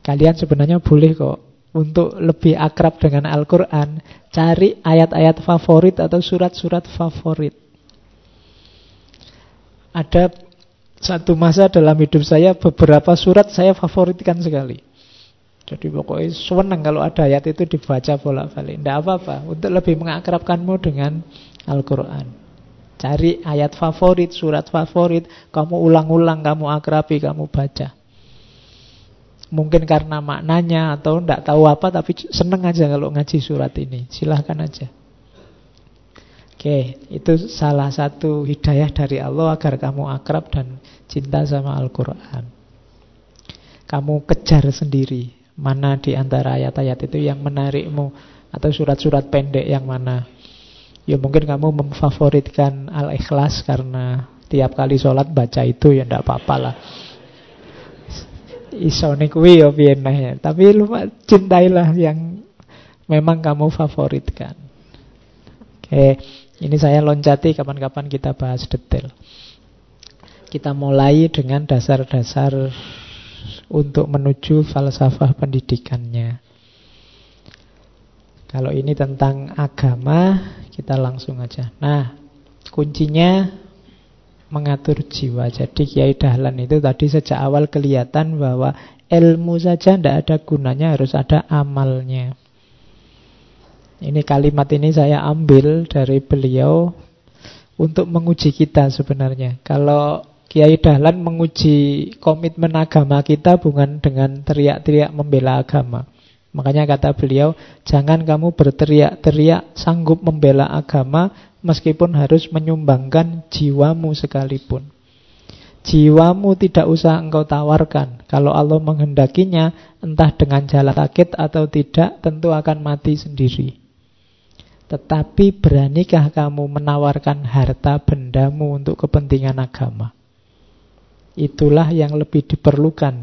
A: Kalian sebenarnya boleh kok untuk lebih akrab dengan Al-Quran, cari ayat-ayat favorit atau surat-surat favorit. Ada satu masa dalam hidup saya, beberapa surat saya favoritkan sekali. Jadi pokoknya senang kalau ada ayat itu dibaca bolak-balik. Tidak apa-apa, untuk lebih mengakrabkanmu dengan Al-Quran. Cari ayat favorit, surat favorit, kamu ulang-ulang, kamu akrabi, kamu baca. Mungkin karena maknanya atau tidak tahu apa tapi seneng aja kalau ngaji surat ini. Silahkan aja. Oke, itu salah satu hidayah dari Allah agar kamu akrab dan cinta sama Al-Quran. Kamu kejar sendiri mana di antara ayat-ayat itu yang menarikmu atau surat-surat pendek yang mana. Ya mungkin kamu memfavoritkan Al-Ikhlas karena tiap kali sholat baca itu ya tidak apa-apa lah isone kuwi ya. Tapi lu cintailah yang memang kamu favoritkan. Oke, ini saya loncati kapan-kapan kita bahas detail. Kita mulai dengan dasar-dasar untuk menuju falsafah pendidikannya. Kalau ini tentang agama, kita langsung aja. Nah, kuncinya mengatur jiwa. Jadi Kiai Dahlan itu tadi sejak awal kelihatan bahwa ilmu saja tidak ada gunanya, harus ada amalnya. Ini kalimat ini saya ambil dari beliau untuk menguji kita sebenarnya. Kalau Kiai Dahlan menguji komitmen agama kita bukan dengan teriak-teriak membela agama. Makanya kata beliau, jangan kamu berteriak-teriak sanggup membela agama meskipun harus menyumbangkan jiwamu sekalipun. Jiwamu tidak usah engkau tawarkan. Kalau Allah menghendakinya, entah dengan jalan sakit atau tidak, tentu akan mati sendiri. Tetapi beranikah kamu menawarkan harta bendamu untuk kepentingan agama? Itulah yang lebih diperlukan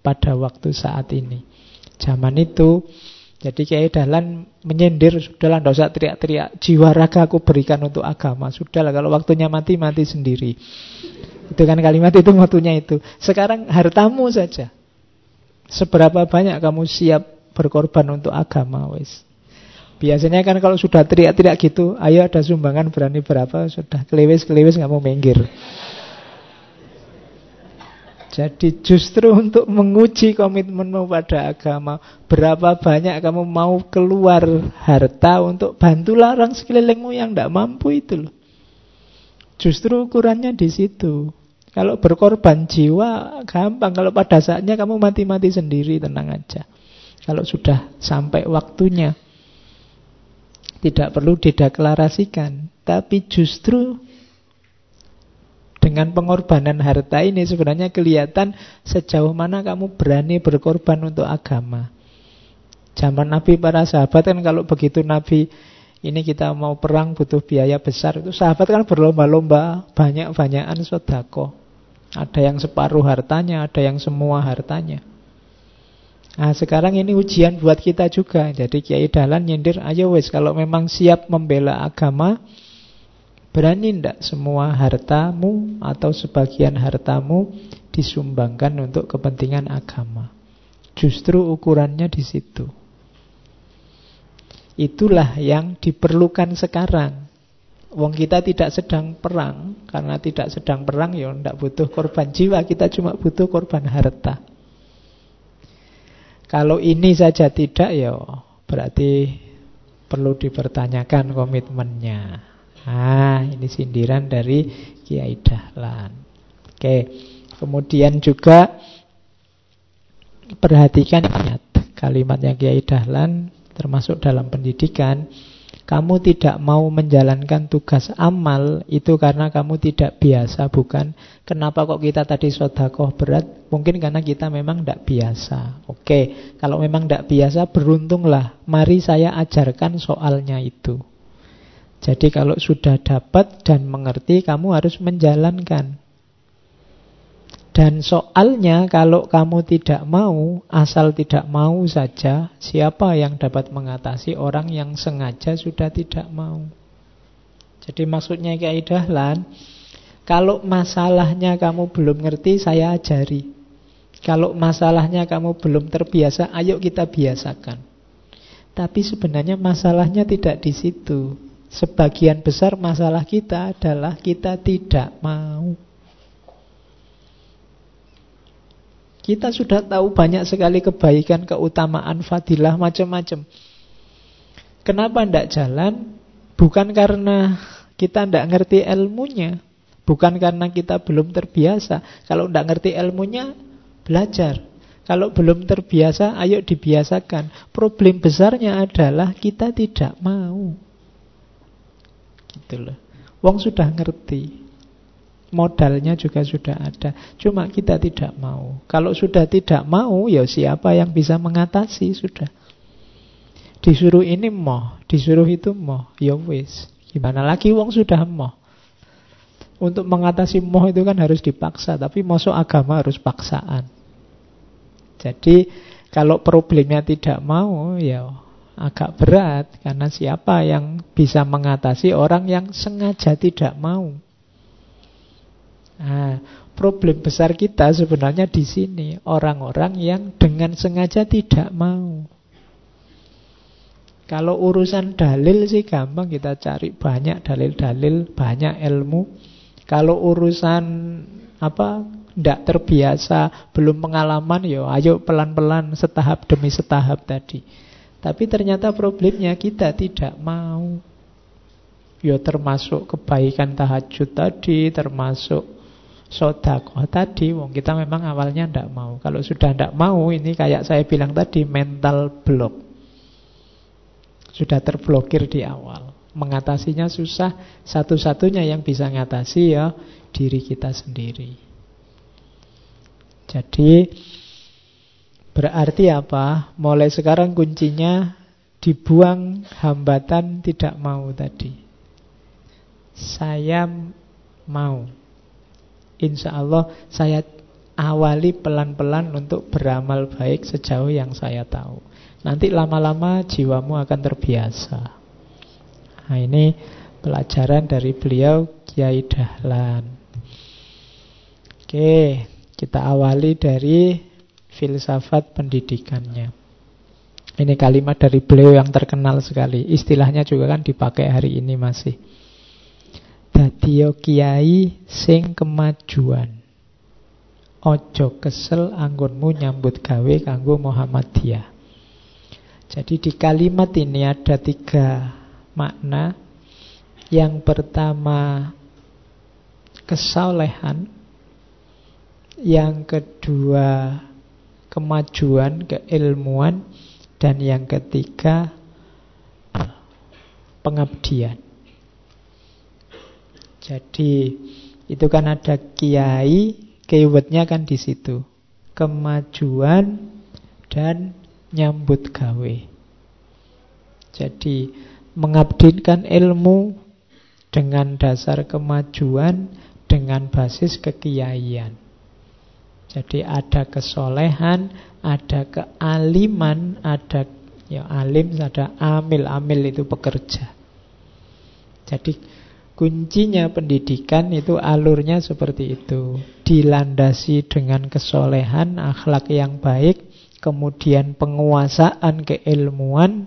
A: pada waktu saat ini. Zaman itu jadi Kiai Dahlan menyindir, sudahlah tidak usah teriak-teriak, jiwa raga aku berikan untuk agama. Sudahlah kalau waktunya mati, mati sendiri. Itu kan kalimat itu waktunya itu. Sekarang hartamu saja. Seberapa banyak kamu siap berkorban untuk agama, wes. Biasanya kan kalau sudah teriak-teriak gitu, ayo ada sumbangan berani berapa, sudah kelewes-kelewes nggak mau minggir. Jadi justru untuk menguji komitmenmu pada agama Berapa banyak kamu mau keluar harta untuk bantu larang sekelilingmu yang tidak mampu itu loh. Justru ukurannya di situ. Kalau berkorban jiwa gampang. Kalau pada saatnya kamu mati-mati sendiri tenang aja. Kalau sudah sampai waktunya Tidak perlu dideklarasikan. Tapi justru dengan pengorbanan harta ini sebenarnya kelihatan sejauh mana kamu berani berkorban untuk agama. Zaman Nabi para sahabat kan kalau begitu Nabi ini kita mau perang butuh biaya besar itu sahabat kan berlomba-lomba banyak-banyakan sodako. Ada yang separuh hartanya, ada yang semua hartanya. Nah sekarang ini ujian buat kita juga. Jadi Kiai Dahlan nyindir, ayo wes kalau memang siap membela agama, Berani tidak semua hartamu atau sebagian hartamu disumbangkan untuk kepentingan agama? Justru ukurannya di situ. Itulah yang diperlukan sekarang. Wong kita tidak sedang perang, karena tidak sedang perang ya tidak butuh korban jiwa, kita cuma butuh korban harta. Kalau ini saja tidak ya berarti perlu dipertanyakan komitmennya. Ah, ini sindiran dari Kiai Dahlan. Oke. Kemudian juga perhatikan kalimatnya Kiai Dahlan termasuk dalam pendidikan kamu tidak mau menjalankan tugas amal itu karena kamu tidak biasa, bukan? Kenapa kok kita tadi sodakoh berat? Mungkin karena kita memang tidak biasa. Oke, kalau memang tidak biasa, beruntunglah. Mari saya ajarkan soalnya itu. Jadi kalau sudah dapat dan mengerti, kamu harus menjalankan. Dan soalnya kalau kamu tidak mau, asal tidak mau saja, siapa yang dapat mengatasi orang yang sengaja sudah tidak mau? Jadi maksudnya Kiai Dahlan, kalau masalahnya kamu belum ngerti, saya ajari. Kalau masalahnya kamu belum terbiasa, ayo kita biasakan. Tapi sebenarnya masalahnya tidak di situ. Sebagian besar masalah kita adalah kita tidak mau. Kita sudah tahu banyak sekali kebaikan, keutamaan, fadilah, macam-macam. Kenapa tidak jalan? Bukan karena kita tidak ngerti ilmunya. Bukan karena kita belum terbiasa. Kalau tidak ngerti ilmunya, belajar. Kalau belum terbiasa, ayo dibiasakan. Problem besarnya adalah kita tidak mau. Gitu loh. Wong sudah ngerti. Modalnya juga sudah ada. Cuma kita tidak mau. Kalau sudah tidak mau Ya siapa yang bisa mengatasi? Sudah. Disuruh ini mau Disuruh itu mau Ya wis. Gimana lagi wong sudah mau Untuk mengatasi moh itu kan harus dipaksa Tapi masuk agama harus paksaan. Jadi Kalau problemnya tidak mau Ya agak berat Karena siapa yang bisa mengatasi Orang yang sengaja tidak mau Nah, problem besar kita sebenarnya di sini orang-orang yang dengan sengaja tidak mau. Kalau urusan dalil sih gampang kita cari banyak dalil-dalil, banyak ilmu. Kalau urusan apa tidak terbiasa, belum pengalaman, ya ayo pelan-pelan setahap demi setahap tadi. Tapi ternyata problemnya kita tidak mau. Ya termasuk kebaikan tahajud tadi, termasuk sodakoh tadi, wong kita memang awalnya tidak mau. Kalau sudah tidak mau, ini kayak saya bilang tadi, mental block. Sudah terblokir di awal. Mengatasinya susah, satu-satunya yang bisa mengatasi ya diri kita sendiri. Jadi berarti apa? Mulai sekarang kuncinya dibuang hambatan tidak mau tadi. Saya mau insya Allah saya awali pelan-pelan untuk beramal baik sejauh yang saya tahu. Nanti lama-lama jiwamu akan terbiasa. Nah ini pelajaran dari beliau Kiai Dahlan. Oke, kita awali dari filsafat pendidikannya. Ini kalimat dari beliau yang terkenal sekali. Istilahnya juga kan dipakai hari ini masih dadiya kiai sing kemajuan. Ojo kesel anggonmu nyambut gawe kanggo Muhammadiyah. Jadi di kalimat ini ada tiga makna. Yang pertama kesolehan, yang kedua kemajuan, keilmuan, dan yang ketiga pengabdian. Jadi itu kan ada kiai, keywordnya kan di situ. Kemajuan dan nyambut gawe. Jadi mengabdinkan ilmu dengan dasar kemajuan dengan basis kekiaian. Jadi ada kesolehan, ada kealiman, ada ya alim, ada amil, amil itu pekerja. Jadi Kuncinya pendidikan itu alurnya seperti itu. Dilandasi dengan kesolehan, akhlak yang baik, kemudian penguasaan keilmuan,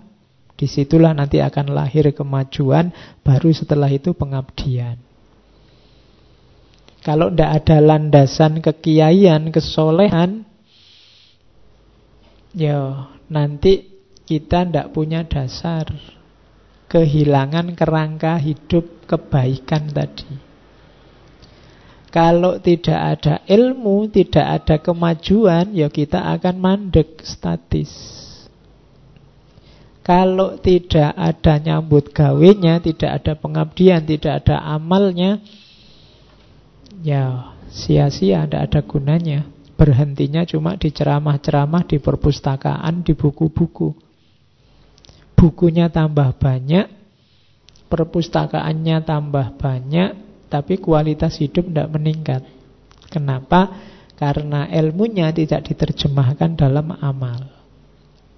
A: di situlah nanti akan lahir kemajuan, baru setelah itu pengabdian. Kalau tidak ada landasan kekiaian, kesolehan, ya nanti kita tidak punya dasar kehilangan kerangka hidup kebaikan tadi. Kalau tidak ada ilmu, tidak ada kemajuan, ya kita akan mandek statis. Kalau tidak ada nyambut gawenya, tidak ada pengabdian, tidak ada amalnya, ya sia-sia, tidak ada gunanya. Berhentinya cuma di ceramah-ceramah, di perpustakaan, di buku-buku. Bukunya tambah banyak, perpustakaannya tambah banyak, tapi kualitas hidup tidak meningkat. Kenapa? Karena ilmunya tidak diterjemahkan dalam amal.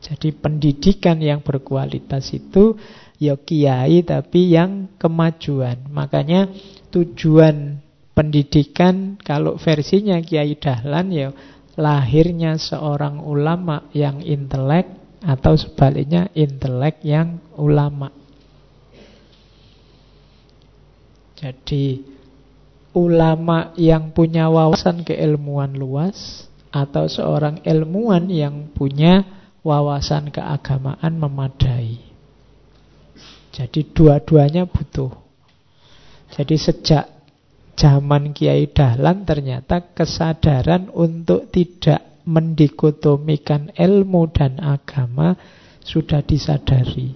A: Jadi pendidikan yang berkualitas itu ya kiai tapi yang kemajuan. Makanya tujuan pendidikan kalau versinya Kiai Dahlan ya lahirnya seorang ulama yang intelek atau sebaliknya intelek yang ulama. Jadi ulama yang punya wawasan keilmuan luas atau seorang ilmuwan yang punya wawasan keagamaan memadai. Jadi dua-duanya butuh. Jadi sejak zaman Kiai Dahlan ternyata kesadaran untuk tidak mendikotomikan ilmu dan agama sudah disadari.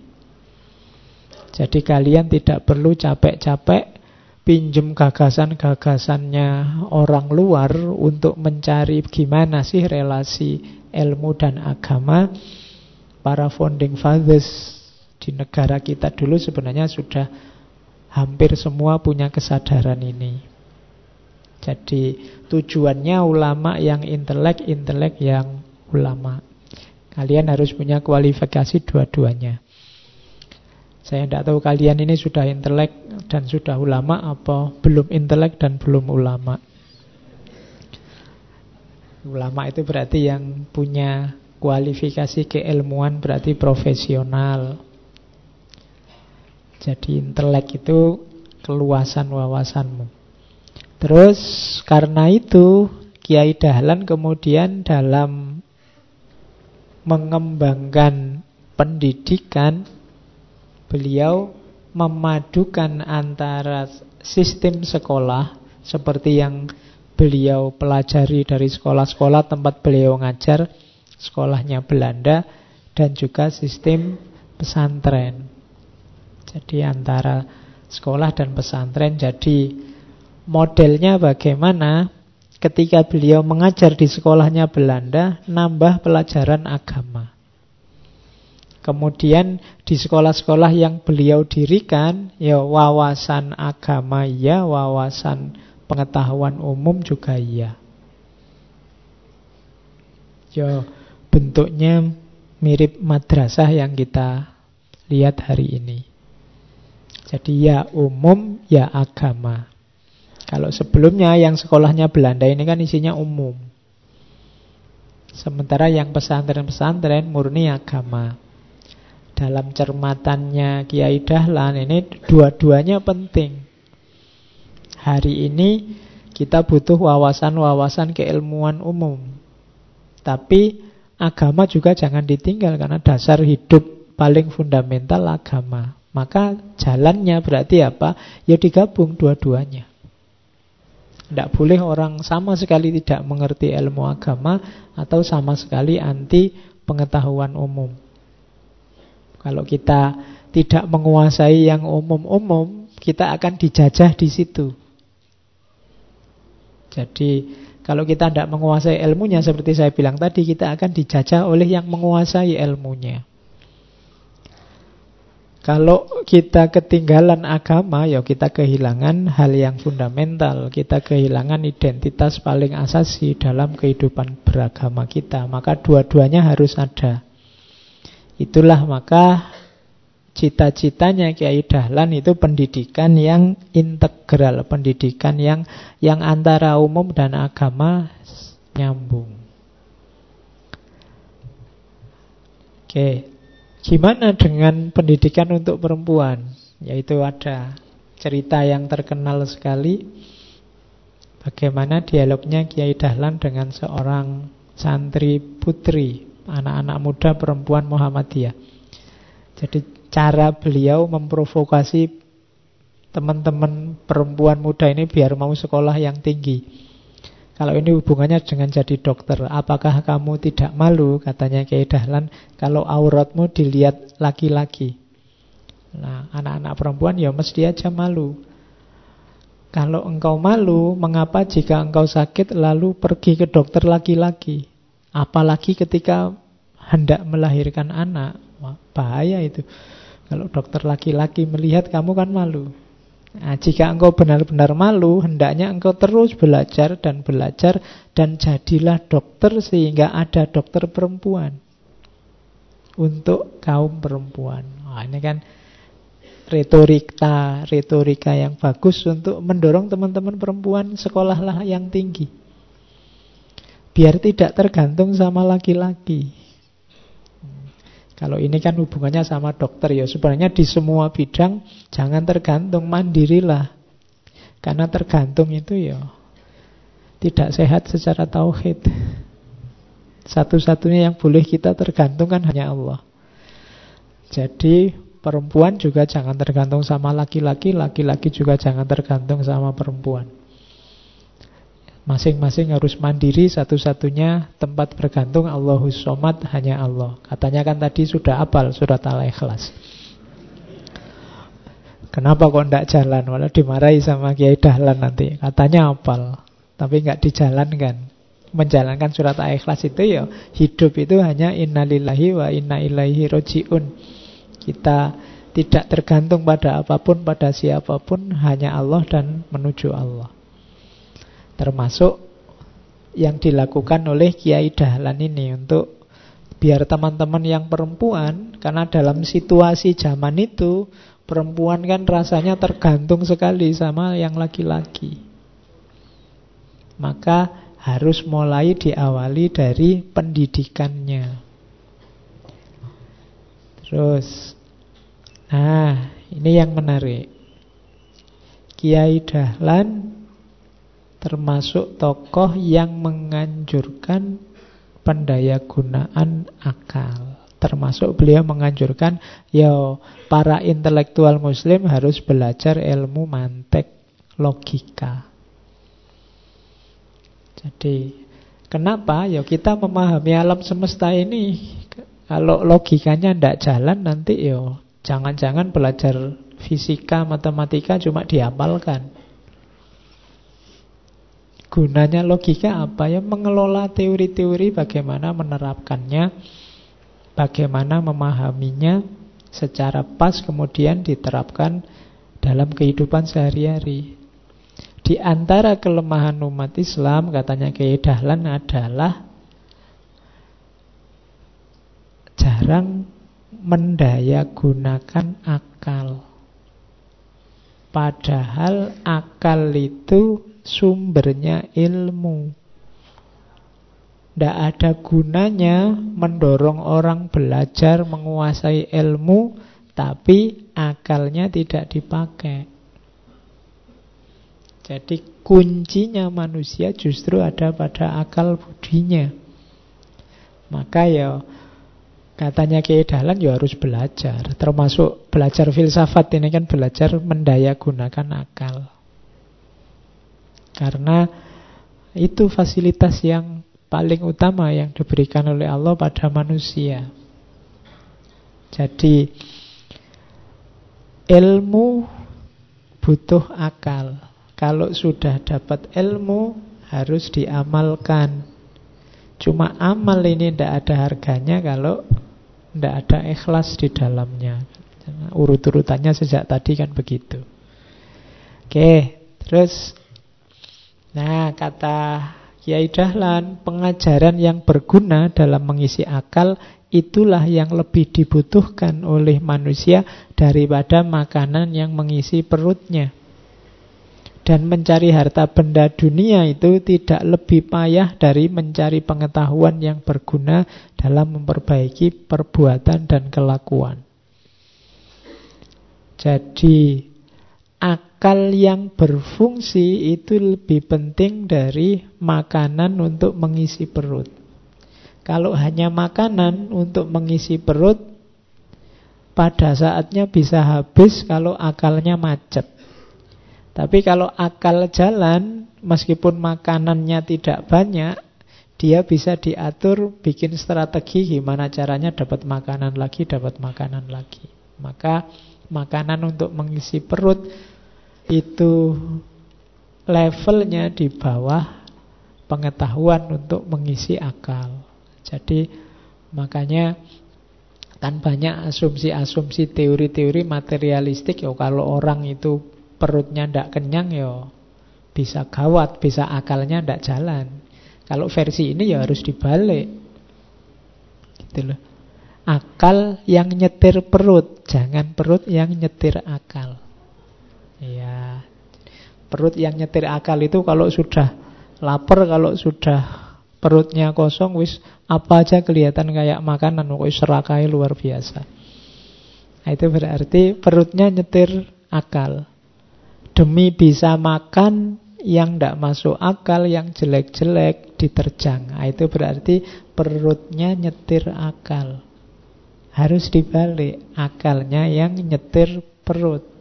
A: Jadi kalian tidak perlu capek-capek pinjem gagasan-gagasannya orang luar untuk mencari gimana sih relasi ilmu dan agama. Para founding fathers di negara kita dulu sebenarnya sudah hampir semua punya kesadaran ini. Jadi tujuannya ulama yang intelek, intelek yang ulama. Kalian harus punya kualifikasi dua-duanya. Saya tidak tahu kalian ini sudah intelek dan sudah ulama apa belum intelek dan belum ulama. Ulama itu berarti yang punya kualifikasi keilmuan berarti profesional. Jadi intelek itu keluasan wawasanmu. Terus karena itu Kiai Dahlan kemudian dalam mengembangkan pendidikan beliau memadukan antara sistem sekolah seperti yang beliau pelajari dari sekolah-sekolah tempat beliau ngajar, sekolahnya Belanda dan juga sistem pesantren. Jadi antara sekolah dan pesantren jadi modelnya bagaimana ketika beliau mengajar di sekolahnya Belanda nambah pelajaran agama. Kemudian di sekolah-sekolah yang beliau dirikan ya wawasan agama ya, wawasan pengetahuan umum juga iya. Ya bentuknya mirip madrasah yang kita lihat hari ini. Jadi ya umum, ya agama. Kalau sebelumnya yang sekolahnya Belanda ini kan isinya umum. Sementara yang pesantren-pesantren murni agama. Dalam cermatannya Kiai Dahlan ini dua-duanya penting. Hari ini kita butuh wawasan-wawasan keilmuan umum. Tapi agama juga jangan ditinggal karena dasar hidup paling fundamental agama. Maka jalannya berarti apa? Ya digabung dua-duanya. Tidak boleh orang sama sekali tidak mengerti ilmu agama atau sama sekali anti pengetahuan umum. Kalau kita tidak menguasai yang umum-umum, kita akan dijajah di situ. Jadi kalau kita tidak menguasai ilmunya seperti saya bilang tadi, kita akan dijajah oleh yang menguasai ilmunya. Kalau kita ketinggalan agama, ya kita kehilangan hal yang fundamental. Kita kehilangan identitas paling asasi dalam kehidupan beragama kita. Maka dua-duanya harus ada. Itulah maka cita-citanya Kiai Dahlan itu pendidikan yang integral, pendidikan yang yang antara umum dan agama nyambung. Oke, Gimana dengan pendidikan untuk perempuan? Yaitu ada cerita yang terkenal sekali Bagaimana dialognya Kiai Dahlan dengan seorang santri putri anak-anak muda perempuan Muhammadiyah. Jadi cara beliau memprovokasi teman-teman perempuan muda ini biar mau sekolah yang tinggi. Kalau ini hubungannya dengan jadi dokter, apakah kamu tidak malu, katanya Kiai Dahlan, kalau auratmu dilihat laki-laki. Nah, anak-anak perempuan ya mesti aja malu. Kalau engkau malu, mengapa jika engkau sakit lalu pergi ke dokter laki-laki? Apalagi ketika hendak melahirkan anak. Bahaya itu. Kalau dokter laki-laki melihat kamu kan malu. Nah, jika engkau benar-benar malu, hendaknya engkau terus belajar dan belajar dan jadilah dokter sehingga ada dokter perempuan untuk kaum perempuan. Nah, ini kan retorika retorika yang bagus untuk mendorong teman-teman perempuan sekolahlah yang tinggi. Biar tidak tergantung sama laki-laki. Kalau ini kan hubungannya sama dokter ya. Sebenarnya di semua bidang jangan tergantung, mandirilah. Karena tergantung itu ya tidak sehat secara tauhid. Satu-satunya yang boleh kita tergantung kan hanya Allah. Jadi perempuan juga jangan tergantung sama laki-laki, laki-laki juga jangan tergantung sama perempuan. Masing-masing harus mandiri satu-satunya tempat bergantung Allahus Somad hanya Allah. Katanya kan tadi sudah apal surat Al-Ikhlas. Kenapa kok tidak jalan? Malah dimarahi sama Kiai Dahlan nanti. Katanya apal, tapi nggak dijalankan. Menjalankan surat Al-Ikhlas itu ya hidup itu hanya innalillahi wa inna ilaihi rojiun. Kita tidak tergantung pada apa pun, pada siapa pun, hanya Allah dan menuju Allah. Termasuk yang dilakukan oleh Kiai Dahlan ini untuk biar teman-teman yang perempuan karena dalam situasi zaman itu perempuan kan rasanya tergantung sekali sama yang laki-laki. Maka harus mulai diawali dari pendidikannya. Terus Nah, ini yang menarik. Kiai Dahlan termasuk tokoh yang menganjurkan pendaya gunaan akal. Termasuk beliau menganjurkan ya para intelektual muslim harus belajar ilmu mantek logika. Jadi kenapa ya kita memahami alam semesta ini kalau logikanya tidak jalan nanti ya jangan-jangan belajar fisika matematika cuma diamalkan. Gunanya logika apa ya? Mengelola teori-teori bagaimana menerapkannya, bagaimana memahaminya secara pas kemudian diterapkan dalam kehidupan sehari-hari. Di antara kelemahan umat Islam katanya Kiai Dahlan adalah jarang mendaya gunakan akal. Padahal akal itu sumbernya ilmu. Tidak ada gunanya mendorong orang belajar menguasai ilmu, tapi akalnya tidak dipakai. Jadi kuncinya manusia justru ada pada akal budinya. Maka ya katanya Kiai Dahlan ya harus belajar, termasuk belajar filsafat ini kan belajar mendaya gunakan akal. Karena itu fasilitas yang paling utama yang diberikan oleh Allah pada manusia. Jadi ilmu butuh akal. Kalau sudah dapat ilmu harus diamalkan. Cuma amal ini tidak ada harganya kalau tidak ada ikhlas di dalamnya. Urut-urutannya sejak tadi kan begitu. Oke, terus Nah, kata Kiai Dahlan, pengajaran yang berguna dalam mengisi akal itulah yang lebih dibutuhkan oleh manusia daripada makanan yang mengisi perutnya. Dan mencari harta benda dunia itu tidak lebih payah dari mencari pengetahuan yang berguna dalam memperbaiki perbuatan dan kelakuan. Jadi akal yang berfungsi itu lebih penting dari makanan untuk mengisi perut. Kalau hanya makanan untuk mengisi perut, pada saatnya bisa habis kalau akalnya macet. Tapi kalau akal jalan, meskipun makanannya tidak banyak, dia bisa diatur, bikin strategi gimana caranya dapat makanan lagi, dapat makanan lagi. Maka makanan untuk mengisi perut itu levelnya di bawah pengetahuan untuk mengisi akal. Jadi makanya kan banyak asumsi-asumsi teori-teori materialistik ya kalau orang itu perutnya ndak kenyang ya bisa gawat, bisa akalnya ndak jalan. Kalau versi ini ya harus dibalik. Gitu loh. Akal yang nyetir perut, jangan perut yang nyetir akal. Ya. Perut yang nyetir akal itu kalau sudah lapar, kalau sudah perutnya kosong wis apa aja kelihatan kayak makanan pokoknya serakai luar biasa. Nah, itu berarti perutnya nyetir akal. Demi bisa makan yang tidak masuk akal yang jelek-jelek diterjang. Nah, itu berarti perutnya nyetir akal. Harus dibalik akalnya yang nyetir perut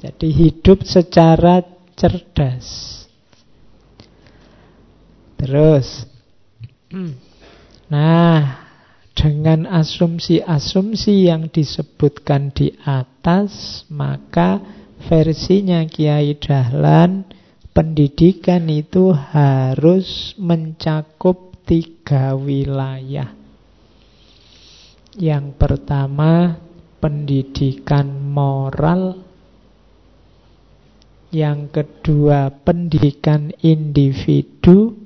A: jadi hidup secara cerdas. Terus. Nah dengan asumsi-asumsi yang disebutkan di atas Maka versinya Kiai Dahlan Pendidikan itu harus mencakup tiga wilayah. Yang pertama pendidikan moral Yang kedua pendidikan individu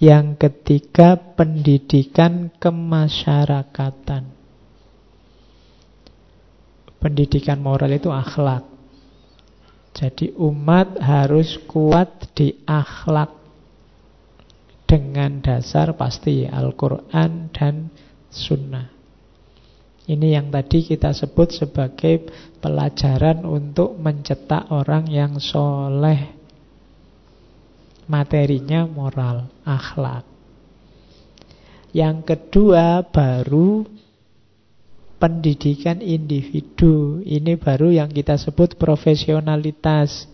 A: yang ketiga, pendidikan kemasyarakatan. Pendidikan moral itu akhlak. Jadi umat harus kuat di akhlak dengan dasar pasti Al-Quran dan Sunnah. Ini yang tadi kita sebut sebagai pelajaran untuk mencetak orang yang soleh materinya moral, akhlak. Yang kedua baru pendidikan individu. Ini baru yang kita sebut profesionalitas.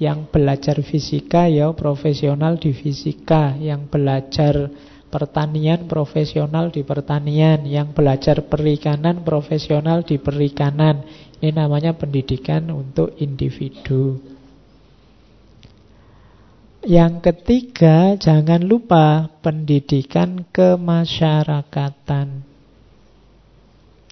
A: Yang belajar fisika ya profesional di fisika, yang belajar pertanian profesional di pertanian, yang belajar perikanan profesional di perikanan. Ini namanya pendidikan untuk individu. Yang ketiga, jangan lupa pendidikan kemasyarakatan.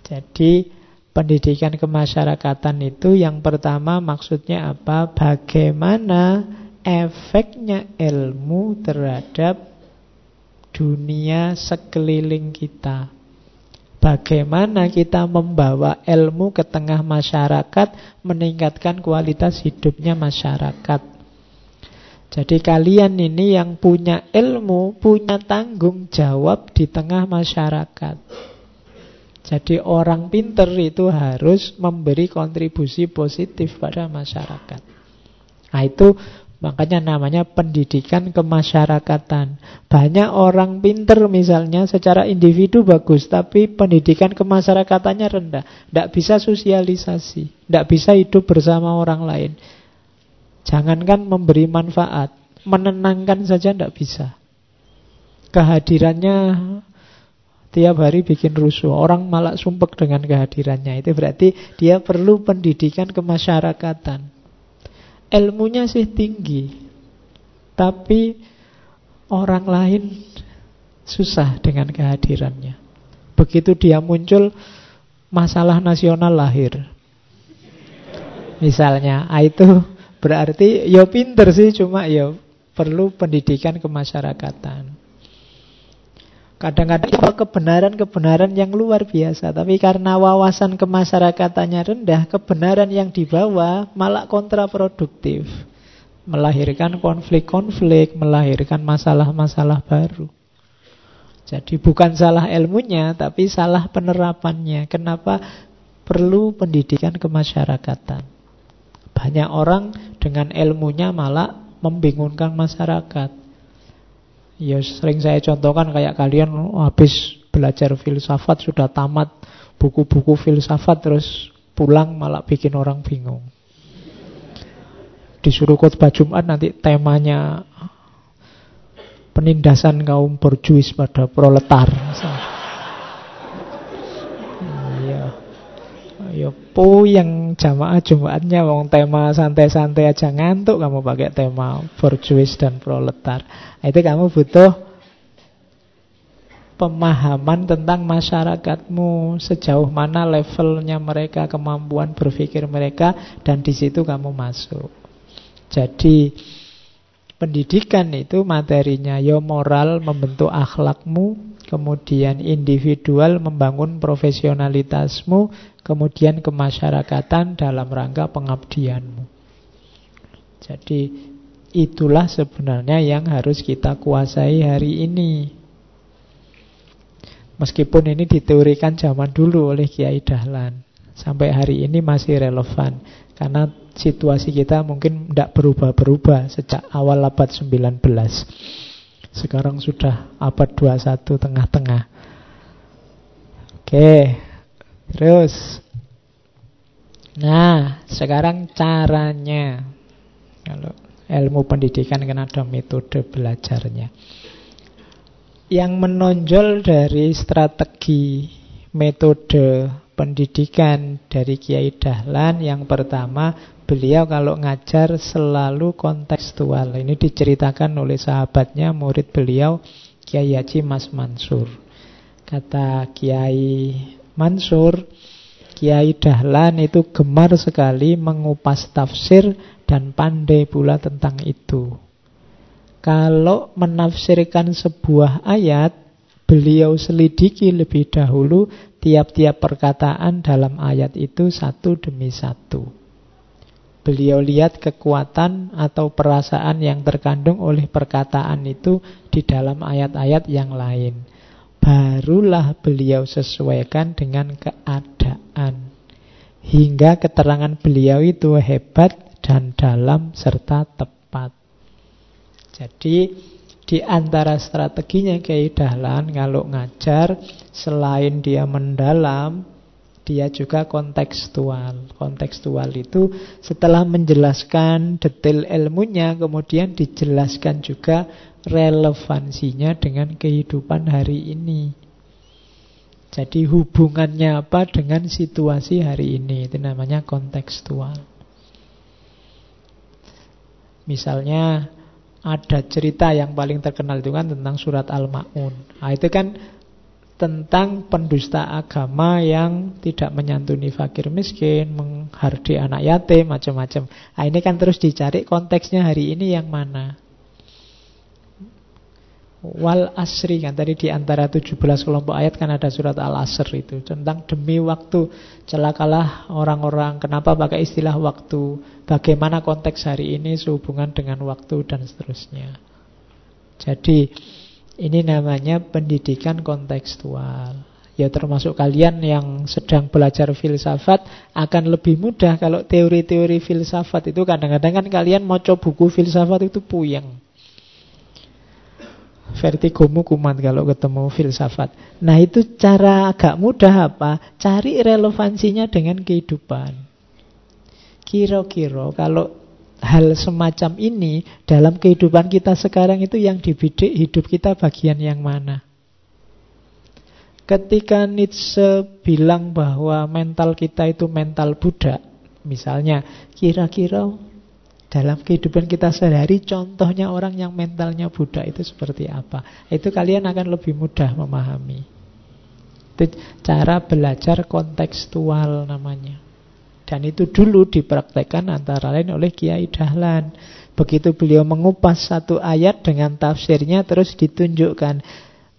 A: Jadi, pendidikan kemasyarakatan itu yang pertama maksudnya apa? Bagaimana efeknya ilmu terhadap dunia sekeliling kita. Bagaimana kita membawa ilmu ke tengah masyarakat, meningkatkan kualitas hidupnya masyarakat. Jadi kalian ini yang punya ilmu, punya tanggung jawab di tengah masyarakat. Jadi orang pinter itu harus memberi kontribusi positif pada masyarakat. Nah itu makanya namanya pendidikan kemasyarakatan. Banyak orang pinter misalnya secara individu bagus, tapi pendidikan kemasyarakatannya rendah. Tidak bisa sosialisasi, tidak bisa hidup bersama orang lain. Jangankan memberi manfaat, menenangkan saja tidak bisa. Kehadirannya tiap hari bikin rusuh. Orang malah sumpek dengan kehadirannya. Itu berarti dia perlu pendidikan kemasyarakatan. Ilmunya sih tinggi. Tapi orang lain susah dengan kehadirannya. Begitu dia muncul, masalah nasional lahir. Misalnya, ah, itu Berarti ya pinter sih cuma ya perlu pendidikan kemasyarakatan. Kadang-kadang kebenaran-kebenaran yang luar biasa Tapi karena wawasan kemasyarakatannya rendah Kebenaran yang dibawa malah kontraproduktif. Melahirkan konflik-konflik Melahirkan masalah-masalah baru. Jadi bukan salah ilmunya Tapi salah penerapannya. Kenapa? Perlu pendidikan kemasyarakatan. Banyak orang dengan ilmunya malah membingungkan masyarakat. Ya sering saya contohkan kayak kalian habis belajar filsafat sudah tamat buku-buku filsafat terus pulang malah bikin orang bingung. Disuruh khotbah Jumat nanti temanya penindasan kaum borjuis pada proletar. Iya. Ya puyeng jamaah Jumatnya wong tema santai-santai aja ngantuk kamu pakai tema borjuis dan proletar. Nah, itu kamu butuh pemahaman tentang masyarakatmu, sejauh mana levelnya mereka, kemampuan berpikir mereka, dan di situ kamu masuk. Jadi pendidikan itu materinya ya moral membentuk akhlakmu, kemudian individual membangun profesionalitasmu, kemudian kemasyarakatan dalam rangka pengabdianmu. Jadi itulah sebenarnya yang harus kita kuasai hari ini. Meskipun ini diteorikan zaman dulu oleh Kiai Dahlan Sampai hari ini masih relevan Karena situasi kita mungkin tidak berubah-berubah Sejak awal abad 19 Sekarang sudah abad 21 tengah-tengah Oke Terus Nah sekarang caranya Kalau ilmu pendidikan kan ada metode belajarnya yang menonjol dari strategi metode pendidikan dari Kiai Dahlan yang pertama beliau kalau ngajar selalu kontekstual. Ini diceritakan oleh sahabatnya murid beliau Kiai Haji Mas Mansur. Kata Kiai Mansur, Kiai Dahlan itu gemar sekali mengupas tafsir dan pandai pula tentang itu. Kalau menafsirkan sebuah ayat, beliau selidiki lebih dahulu tiap-tiap perkataan dalam ayat itu satu demi satu. Beliau lihat kekuatan atau perasaan yang terkandung oleh perkataan itu di dalam ayat-ayat yang lain. Barulah beliau sesuaikan dengan keadaan. Hingga keterangan beliau itu hebat dan dalam serta tepat. Jadi di antara strateginya Kiai Dahlan kalau ngajar selain dia mendalam dia juga kontekstual. Kontekstual itu setelah menjelaskan detail ilmunya kemudian dijelaskan juga relevansinya dengan kehidupan hari ini. Jadi hubungannya apa dengan situasi hari ini itu namanya kontekstual. Misalnya ada cerita yang paling terkenal itu kan tentang surat Al-Ma'un. Nah, itu kan tentang pendusta agama yang tidak menyantuni fakir miskin, menghardi anak yatim, macam-macam. Nah, ini kan terus dicari konteksnya hari ini yang mana. Wal asri kan tadi di antara 17 kelompok ayat kan ada surat Al Asr itu tentang demi waktu celakalah orang-orang kenapa pakai istilah waktu bagaimana konteks hari ini sehubungan dengan waktu dan seterusnya. Jadi ini namanya pendidikan kontekstual. Ya termasuk kalian yang sedang belajar filsafat akan lebih mudah kalau teori-teori filsafat itu kadang-kadang kan kalian mau coba buku filsafat itu puyeng. Vertigomu kumat kalau ketemu filsafat. Nah itu cara agak mudah apa? Cari relevansinya dengan kehidupan. Kira-kira kalau hal semacam ini dalam kehidupan kita sekarang itu yang dibidik hidup kita bagian yang mana? Ketika Nietzsche bilang bahwa mental kita itu mental budak, misalnya, kira-kira dalam kehidupan kita sehari contohnya orang yang mentalnya budak itu seperti apa? Itu kalian akan lebih mudah memahami. Itu cara belajar kontekstual namanya. Dan itu dulu dipraktekkan antara lain oleh Kiai Dahlan. Begitu beliau mengupas satu ayat dengan tafsirnya terus ditunjukkan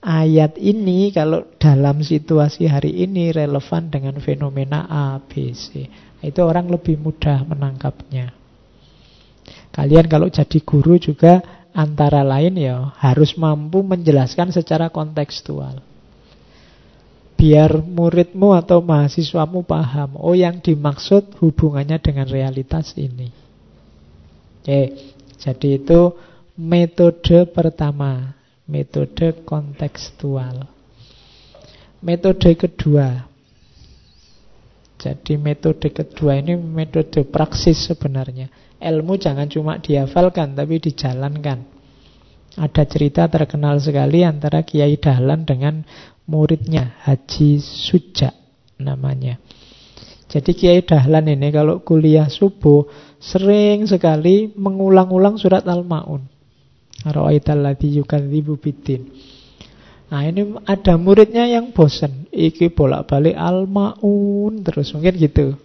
A: ayat ini kalau dalam situasi hari ini relevan dengan fenomena A, B, C. Itu orang lebih mudah menangkapnya Kalian kalau jadi guru juga antara lain ya harus mampu menjelaskan secara kontekstual. Biar muridmu atau mahasiswamu paham, oh yang dimaksud hubungannya dengan realitas ini. Oke, jadi itu metode pertama. Metode kontekstual. Metode kedua. Jadi metode kedua ini metode praksis sebenarnya. Ilmu jangan cuma dihafalkan tapi dijalankan. Ada cerita terkenal sekali antara Kiai Dahlan dengan muridnya Haji Suja namanya. Jadi Kiai Dahlan ini kalau kuliah subuh sering sekali mengulang-ulang surat Al-Maun. Nah ini ada muridnya yang bosan Iki bolak-balik al-ma'un Terus mungkin gitu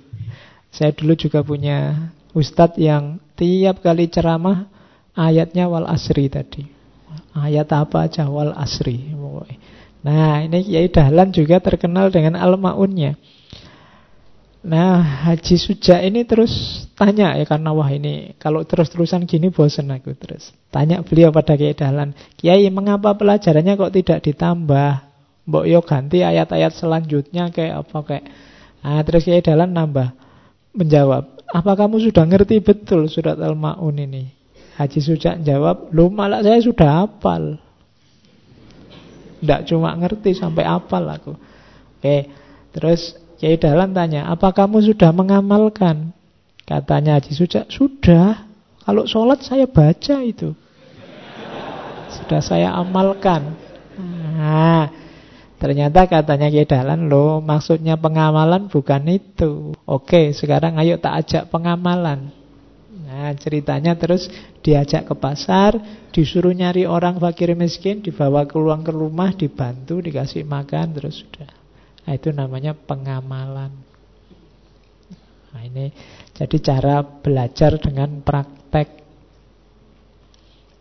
A: Saya dulu juga punya ustadz yang Tiap kali ceramah Ayatnya wal asri tadi Ayat apa aja wal asri Nah ini Kiai Dahlan juga terkenal dengan al-ma'unnya Nah, Haji Suja ini terus tanya ya karena wah ini kalau terus-terusan gini bosan aku terus. Tanya beliau pada Kiai Dahlan, "Kiai, mengapa pelajarannya kok tidak ditambah? Mbok yo ganti ayat-ayat selanjutnya kayak apa kayak." Nah, terus Kiai Dahlan nambah menjawab, "Apa kamu sudah ngerti betul surat Al-Maun ini?" Haji Suja jawab, "Lu malah saya sudah hafal." Tidak cuma ngerti sampai hafal aku. Oke, terus Kiai Dahlan tanya, apa kamu sudah mengamalkan? Katanya Haji Suja, sudah. Kalau sholat saya baca itu. Sudah saya amalkan. Nah, ternyata katanya Kiai Dahlan, loh maksudnya pengamalan bukan itu. Oke, sekarang ayo tak ajak pengamalan. Nah, ceritanya terus diajak ke pasar, disuruh nyari orang fakir miskin, dibawa keluar ke rumah, dibantu, dikasih makan, terus sudah. Nah, itu namanya pengamalan. Nah, ini jadi cara belajar dengan praktek.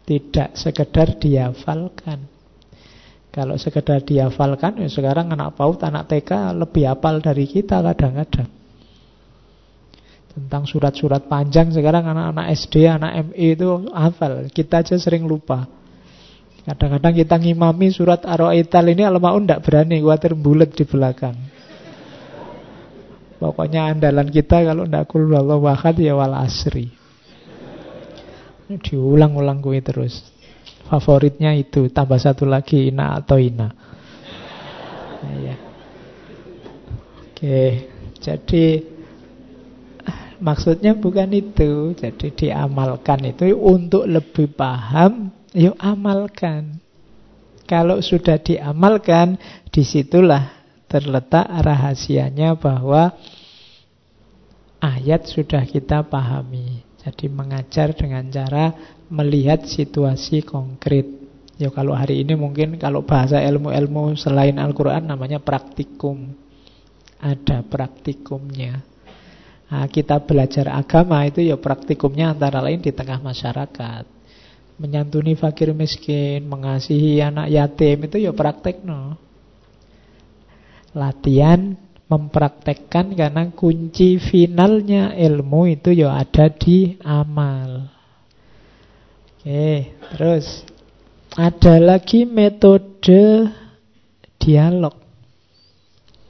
A: Tidak sekedar dihafalkan. Kalau sekedar dihafalkan, ya sekarang anak PAUD, anak TK lebih hafal dari kita kadang-kadang. Tentang surat-surat panjang sekarang anak-anak SD, anak ME itu hafal. Kita aja sering lupa. Kadang-kadang kita ngimami surat Ar-Ra'aital ini Al-Ma'un tidak berani, khawatir bulat di belakang. Pokoknya andalan kita kalau tidak kul Allah wahad ya wal asri. Diulang-ulang gue terus. Favoritnya itu, tambah satu lagi ina atau ina. Ya. Oke, jadi maksudnya bukan itu. Jadi diamalkan itu untuk lebih paham Yuk amalkan. Kalau sudah diamalkan, di situlah terletak rahasianya bahwa ayat sudah kita pahami. Jadi mengajar dengan cara melihat situasi konkret. Ya kalau hari ini mungkin kalau bahasa ilmu-ilmu selain Al-Quran namanya praktikum. Ada praktikumnya. Nah, kita belajar agama itu ya praktikumnya antara lain di tengah masyarakat menyantuni fakir miskin, mengasihi anak yatim itu ya praktek no. Latihan mempraktekkan karena kunci finalnya ilmu itu ya ada di amal. Oke, terus ada lagi metode dialog.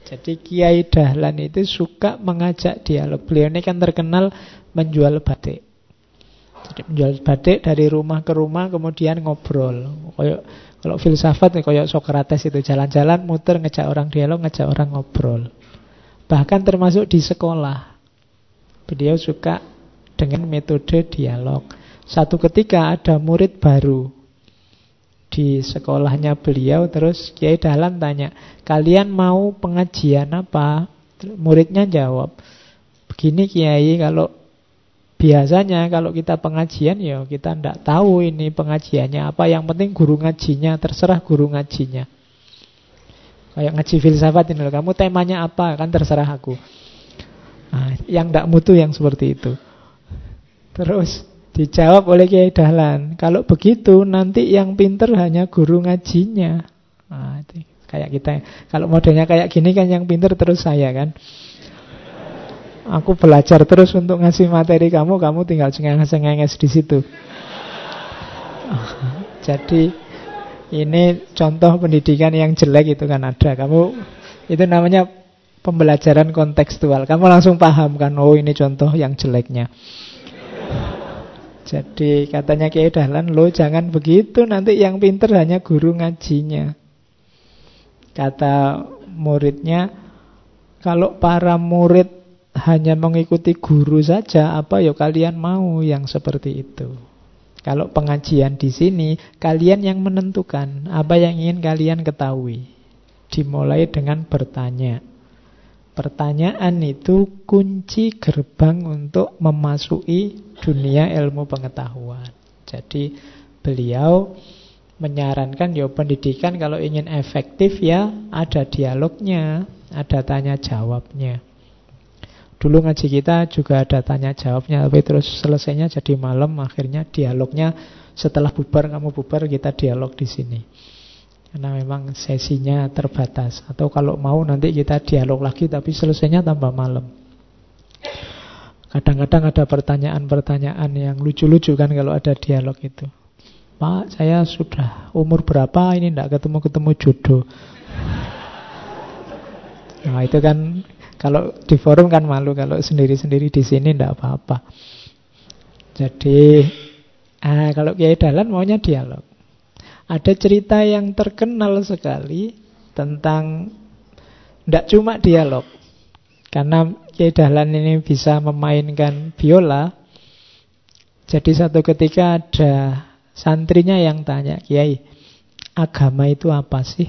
A: Jadi Kiai Dahlan itu suka mengajak dialog. Beliau ini kan terkenal menjual batik. Jadi menjual batik dari rumah ke rumah kemudian ngobrol. Kayak kalau filsafat kayak Socrates itu jalan-jalan muter ngejak orang dialog, ngejak orang ngobrol. Bahkan termasuk di sekolah. Beliau suka dengan metode dialog. Satu ketika ada murid baru di sekolahnya beliau terus Kiai Dahlan tanya, "Kalian mau pengajian apa?" Muridnya jawab, "Begini Kiai, kalau Biasanya kalau kita pengajian ya kita tidak tahu ini pengajiannya apa. Yang penting guru ngajinya, terserah guru ngajinya. Kayak ngaji filsafat ini loh, kamu temanya apa kan terserah aku. Nah, yang tidak mutu yang seperti itu. Terus dijawab oleh Kiai Dahlan, kalau begitu nanti yang pinter hanya guru ngajinya. Nah, itu kayak kita. Kalau modelnya kayak gini kan yang pinter terus saya kan. Aku belajar terus untuk ngasih materi kamu, kamu tinggal cengenges-cengenges di situ. Jadi ini contoh pendidikan yang jelek itu kan ada. Kamu itu namanya pembelajaran kontekstual. Kamu langsung paham kan, oh ini contoh yang jeleknya. Jadi katanya Kiai Dahlan, lo jangan begitu, nanti yang pinter hanya guru ngajinya. Kata muridnya, kalau para murid hanya mengikuti guru saja, apa ya kalian mau yang seperti itu? Kalau pengajian di sini, kalian yang menentukan apa yang ingin kalian ketahui. Dimulai dengan bertanya. Pertanyaan itu kunci gerbang untuk memasuki dunia ilmu pengetahuan. Jadi beliau menyarankan ya pendidikan kalau ingin efektif ya ada dialognya, ada tanya jawabnya. Dulu ngaji kita juga ada tanya jawabnya, tapi terus selesainya jadi malam, akhirnya dialognya setelah bubar kamu bubar kita dialog di sini. Karena memang sesinya terbatas Atau kalau mau nanti kita dialog lagi Tapi selesainya tambah malam Kadang-kadang ada pertanyaan-pertanyaan yang lucu-lucu kan Kalau ada dialog itu. Pak, saya sudah umur berapa ini? Tidak ketemu-ketemu jodoh. Nah itu kan Kalau di forum kan malu Kalau sendiri-sendiri di sini tidak apa-apa. Jadi ah, Kalau Kiai Dalan maunya dialog. Ada cerita yang terkenal sekali tentang tidak cuma dialog. Karena Kiai Dahlan ini bisa memainkan biola. Jadi satu ketika ada santrinya yang tanya, Kiai, agama itu apa sih?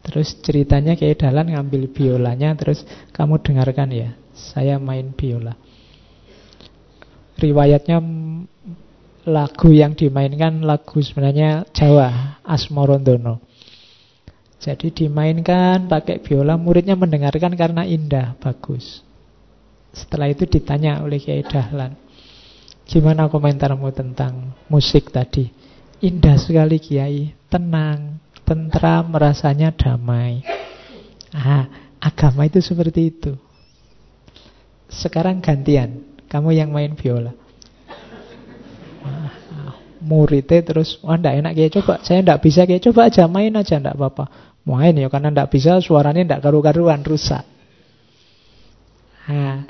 A: Terus ceritanya Kiai Dahlan ngambil biolanya, terus kamu dengarkan ya, saya main biola. Riwayatnya lagu yang dimainkan lagu sebenarnya Jawa, Asmorondono. Jadi dimainkan pakai biola, muridnya mendengarkan karena indah, bagus. Setelah itu ditanya oleh Kiai Dahlan, gimana komentarmu tentang musik tadi? Indah sekali Kiai, tenang, tentram, rasanya damai. Ah, agama itu seperti itu. Sekarang gantian, kamu yang main biola muridnya terus wah ndak enak kayak coba saya ndak bisa kayak coba aja main aja ndak apa-apa main ya karena ndak bisa suaranya ndak karu-karuan rusak. Nah,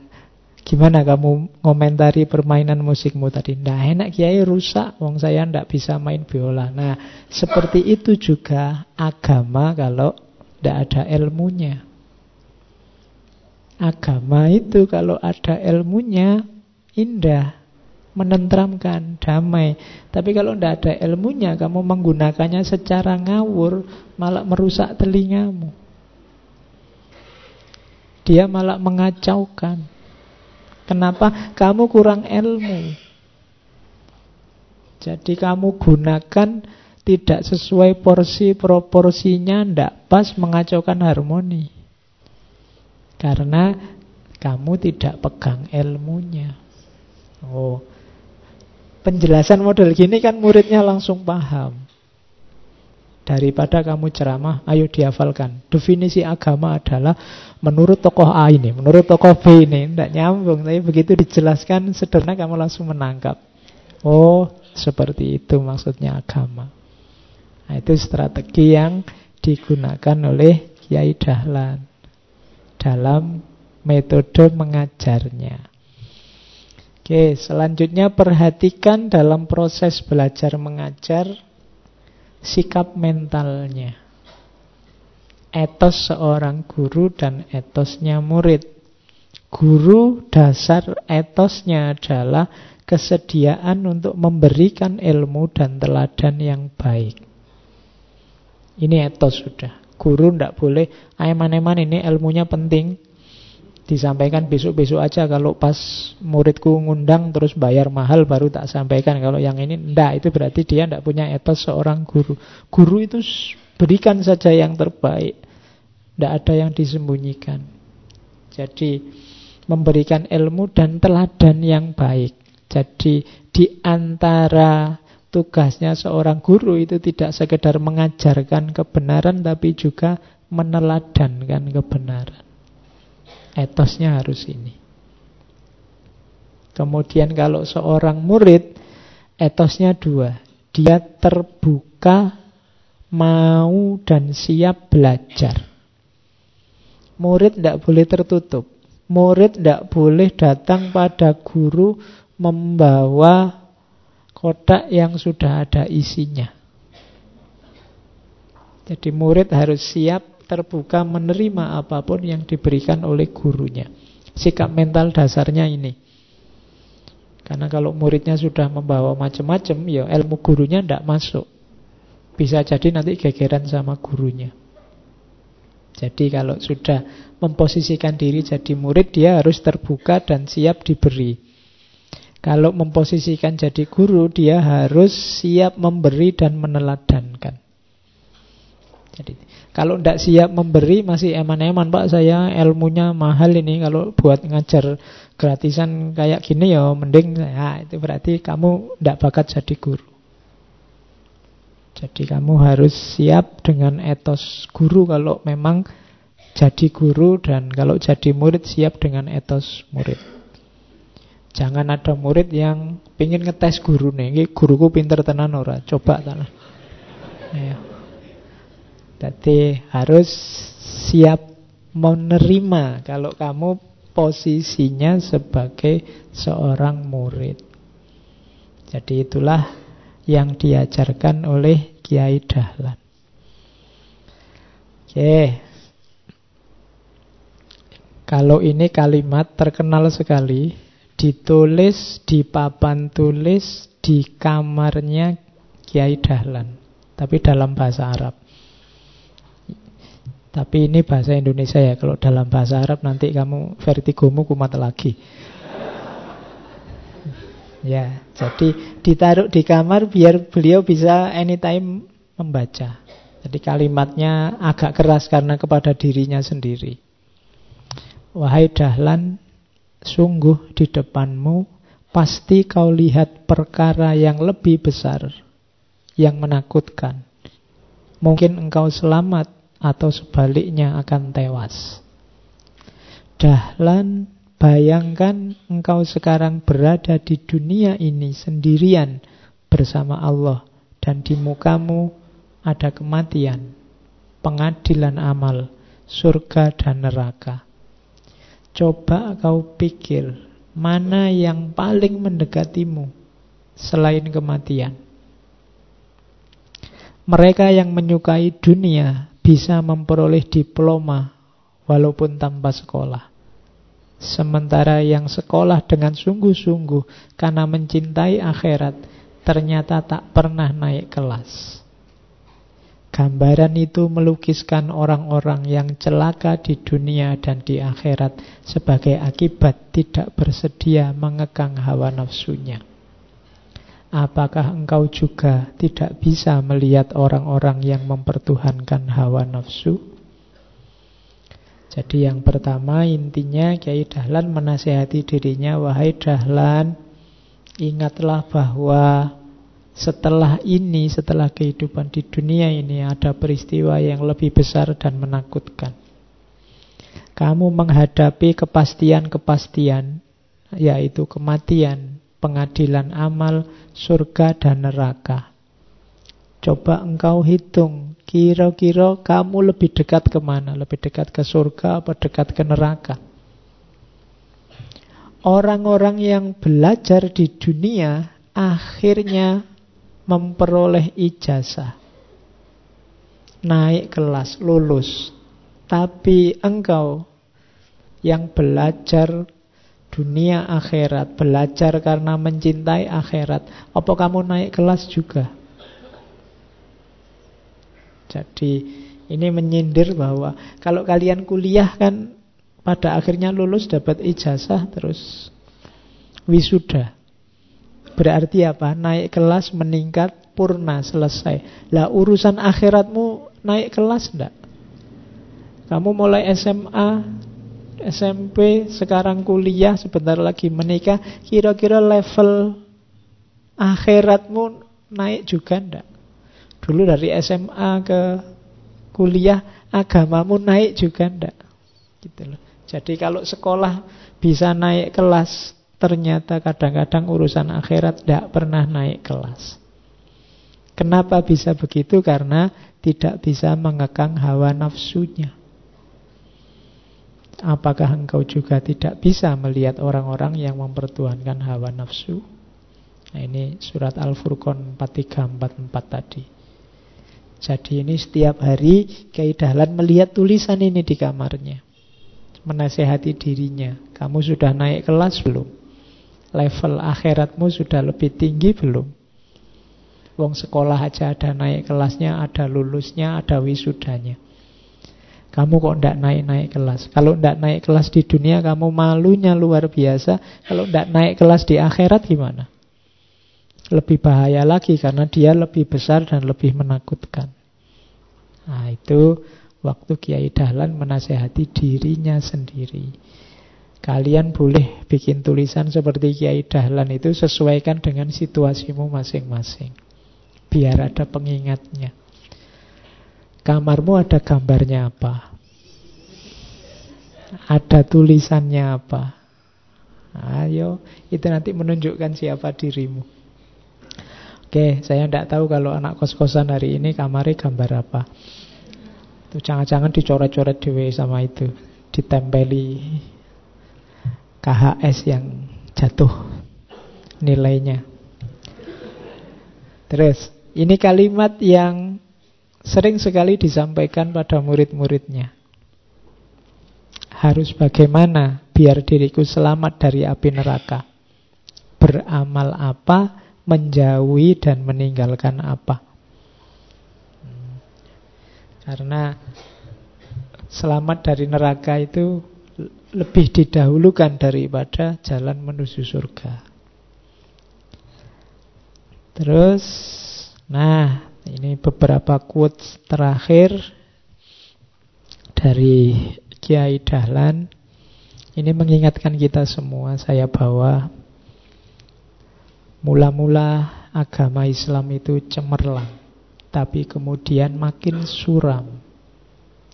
A: gimana kamu ngomentari permainan musikmu tadi? Ndak enak kiai rusak. Wong saya ndak bisa main biola. Nah seperti itu juga agama kalau ndak ada ilmunya. Agama itu kalau ada ilmunya indah menentramkan, damai. Tapi kalau tidak ada ilmunya, kamu menggunakannya secara ngawur, malah merusak telingamu. Dia malah mengacaukan. Kenapa? Kamu kurang ilmu. Jadi kamu gunakan tidak sesuai porsi proporsinya, tidak pas mengacaukan harmoni. Karena kamu tidak pegang ilmunya. Oh, penjelasan model gini kan muridnya langsung paham. Daripada kamu ceramah, ayo dihafalkan. Definisi agama adalah menurut tokoh A ini, menurut tokoh B ini. Tidak nyambung, tapi begitu dijelaskan sederhana kamu langsung menangkap. Oh, seperti itu maksudnya agama. Nah, itu strategi yang digunakan oleh Kiai Dahlan dalam metode mengajarnya. Oke, selanjutnya perhatikan dalam proses belajar mengajar sikap mentalnya. Etos seorang guru dan etosnya murid. Guru dasar etosnya adalah kesediaan untuk memberikan ilmu dan teladan yang baik. Ini etos sudah. Guru tidak boleh, eman-eman ini ilmunya penting, disampaikan besok-besok aja. Kalau pas muridku ngundang terus bayar mahal baru tak sampaikan. Kalau yang ini ndak. Itu berarti dia ndak punya etos seorang guru. Guru itu berikan saja yang terbaik. Ndak ada yang disembunyikan. Jadi memberikan ilmu dan teladan yang baik. Jadi di antara tugasnya seorang guru itu tidak sekedar mengajarkan kebenaran tapi juga meneladankan kebenaran Etosnya harus ini. Kemudian kalau seorang murid, etosnya dua. Dia terbuka, mau dan siap belajar. Murid tidak boleh tertutup. Murid tidak boleh datang pada guru membawa kotak yang sudah ada isinya. Jadi murid harus siap terbuka menerima apa pun yang diberikan oleh gurunya. Sikap mental dasarnya ini. Karena kalau muridnya sudah membawa macam-macam, ya ilmu gurunya tidak masuk. Bisa jadi nanti gegeran sama gurunya. Jadi kalau sudah memposisikan diri jadi murid, dia harus terbuka dan siap diberi. Kalau memposisikan jadi guru, dia harus siap memberi dan meneladankan. Jadi, kalau tidak siap memberi, masih eman-eman, Pak, saya ilmunya mahal ini. Kalau buat ngajar gratisan kayak gini ya mending, ya, itu berarti kamu tidak bakat jadi guru. Jadi kamu harus siap dengan etos guru kalau memang jadi guru dan kalau jadi murid siap dengan etos murid. Jangan ada murid yang pingin ngetes guru nih. Guruku pinter tenan ora. Coba tanah. Ya. Jadi harus siap menerima kalau kamu posisinya sebagai seorang murid. Jadi itulah yang diajarkan oleh Kiai Dahlan. Oke. Kalau ini kalimat terkenal sekali ditulis di papan tulis di kamarnya Kiai Dahlan, tapi dalam bahasa Arab. Tapi ini bahasa Indonesia ya, kalau dalam bahasa Arab nanti kamu vertigomu kumat lagi. Ya, jadi ditaruh di kamar biar beliau bisa anytime membaca. Jadi kalimatnya agak keras karena kepada dirinya sendiri. Wahai Dahlan, Sungguh di depanmu pasti kau lihat perkara yang lebih besar, yang menakutkan. Mungkin engkau selamat atau sebaliknya akan tewas. Dahlan, bayangkan engkau sekarang berada di dunia ini sendirian bersama Allah dan di mukamu ada kematian, pengadilan amal, surga dan neraka. Coba kau pikir mana yang paling mendekatimu selain kematian. Mereka yang menyukai dunia bisa memperoleh diploma walaupun tanpa sekolah. Sementara yang sekolah dengan sungguh-sungguh karena mencintai akhirat ternyata tak pernah naik kelas. Gambaran itu melukiskan orang-orang yang celaka di dunia dan di akhirat sebagai akibat tidak bersedia mengekang hawa nafsunya. Apakah engkau juga tidak bisa melihat orang-orang yang mempertuhankan hawa nafsu? Jadi yang pertama intinya Kiai Dahlan menasehati dirinya Wahai Dahlan Ingatlah bahwa setelah ini, setelah kehidupan di dunia ini ada peristiwa yang lebih besar dan menakutkan. Kamu menghadapi kepastian-kepastian, yaitu kematian, pengadilan amal, surga dan neraka. Coba engkau hitung, kira-kira kamu lebih dekat ke mana? Lebih dekat ke surga atau dekat ke neraka? Orang-orang yang belajar di dunia akhirnya memperoleh ijazah. Naik kelas, lulus. Tapi engkau yang belajar dunia akhirat, belajar karena mencintai akhirat, apa kamu naik kelas juga? Jadi ini menyindir bahwa kalau kalian kuliah kan pada akhirnya lulus dapat ijazah terus wisuda. Berarti apa? Naik kelas, meningkat, purna, selesai. Lah urusan akhiratmu naik kelas enggak? Kamu mulai SMA, SMP, sekarang kuliah, sebentar lagi menikah, kira-kira level akhiratmu naik juga enggak? Dulu dari SMA ke kuliah, agamamu naik juga enggak? Gitu loh. Jadi kalau sekolah bisa naik kelas, Ternyata kadang-kadang urusan akhirat tidak pernah naik kelas. Kenapa bisa begitu? Karena tidak bisa mengekang hawa nafsunya. Apakah engkau juga tidak bisa melihat orang-orang yang mempertuhankan hawa nafsu? Nah ini surat Al-Furqan 4344 tadi. Jadi ini setiap hari Kiai Dahlan melihat tulisan ini di kamarnya. Menasehati dirinya. Kamu sudah naik kelas belum? Level akhiratmu sudah lebih tinggi belum? Wong sekolah aja ada naik kelasnya, ada lulusnya, ada wisudanya. Kamu kok tidak naik-naik kelas? Kalau tidak naik kelas di dunia Kamu malunya luar biasa. Kalau tidak naik kelas di akhirat gimana? Lebih bahaya lagi Karena dia lebih besar dan lebih menakutkan. Nah itu Waktu Kiai Dahlan menasehati dirinya sendiri. Kalian boleh bikin tulisan seperti Kiai Dahlan itu Sesuaikan dengan situasimu masing-masing. Biar ada pengingatnya Kamarmu ada gambarnya apa? Ada tulisannya apa? Ayo, itu nanti menunjukkan siapa dirimu. Oke, saya tidak tahu kalau anak kos-kosan hari ini kamarnya gambar apa. Itu jangan-jangan dicoret-coret dewe sama itu, ditempeli KHS yang jatuh nilainya. Terus, ini kalimat yang sering sekali disampaikan pada murid-muridnya. Harus bagaimana biar diriku selamat dari api neraka? Beramal apa, menjauhi dan meninggalkan apa? Hmm. Karena selamat dari neraka itu lebih didahulukan daripada jalan menuju surga. Terus, nah ini beberapa quotes terakhir dari Kiai Dahlan. Ini mengingatkan kita semua, saya bawa mula-mula agama Islam itu cemerlang, tapi kemudian makin suram.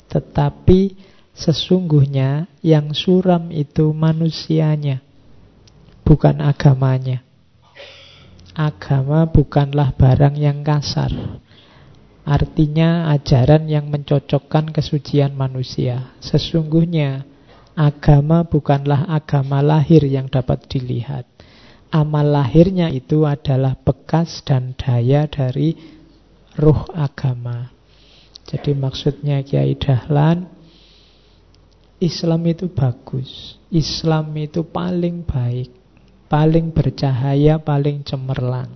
A: Tetapi sesungguhnya yang suram itu manusianya, bukan agamanya. Agama bukanlah barang yang kasar. Artinya ajaran yang mencocokkan kesucian manusia. Sesungguhnya agama bukanlah agama lahir yang dapat dilihat. Amal lahirnya itu adalah bekas dan daya dari ruh agama. Jadi maksudnya Kiai Dahlan Islam itu bagus. Islam itu paling baik paling bercahaya, paling cemerlang.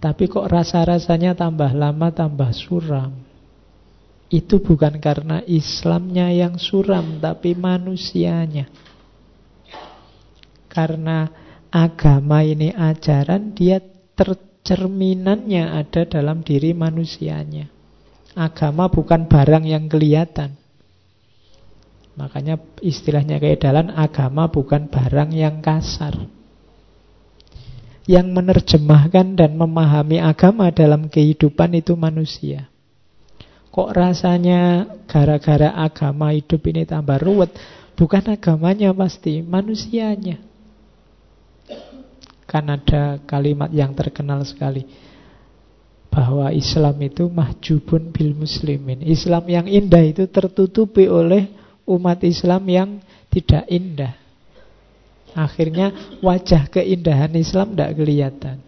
A: Tapi kok rasa-rasanya tambah lama tambah suram. Itu bukan karena Islamnya yang suram, tapi manusianya. Karena agama ini ajaran, dia tercerminannya ada dalam diri manusianya. Agama bukan barang yang kelihatan. Makanya istilahnya keedalan agama bukan barang yang kasar. Yang menerjemahkan dan memahami agama dalam kehidupan itu manusia. Kok rasanya gara-gara agama hidup ini tambah ruwet? Bukan agamanya pasti, manusianya. Kan ada kalimat yang terkenal sekali bahwa Islam itu mahjubun bil muslimin. Islam yang indah itu tertutupi oleh umat Islam yang tidak indah. Akhirnya wajah keindahan Islam tidak kelihatan.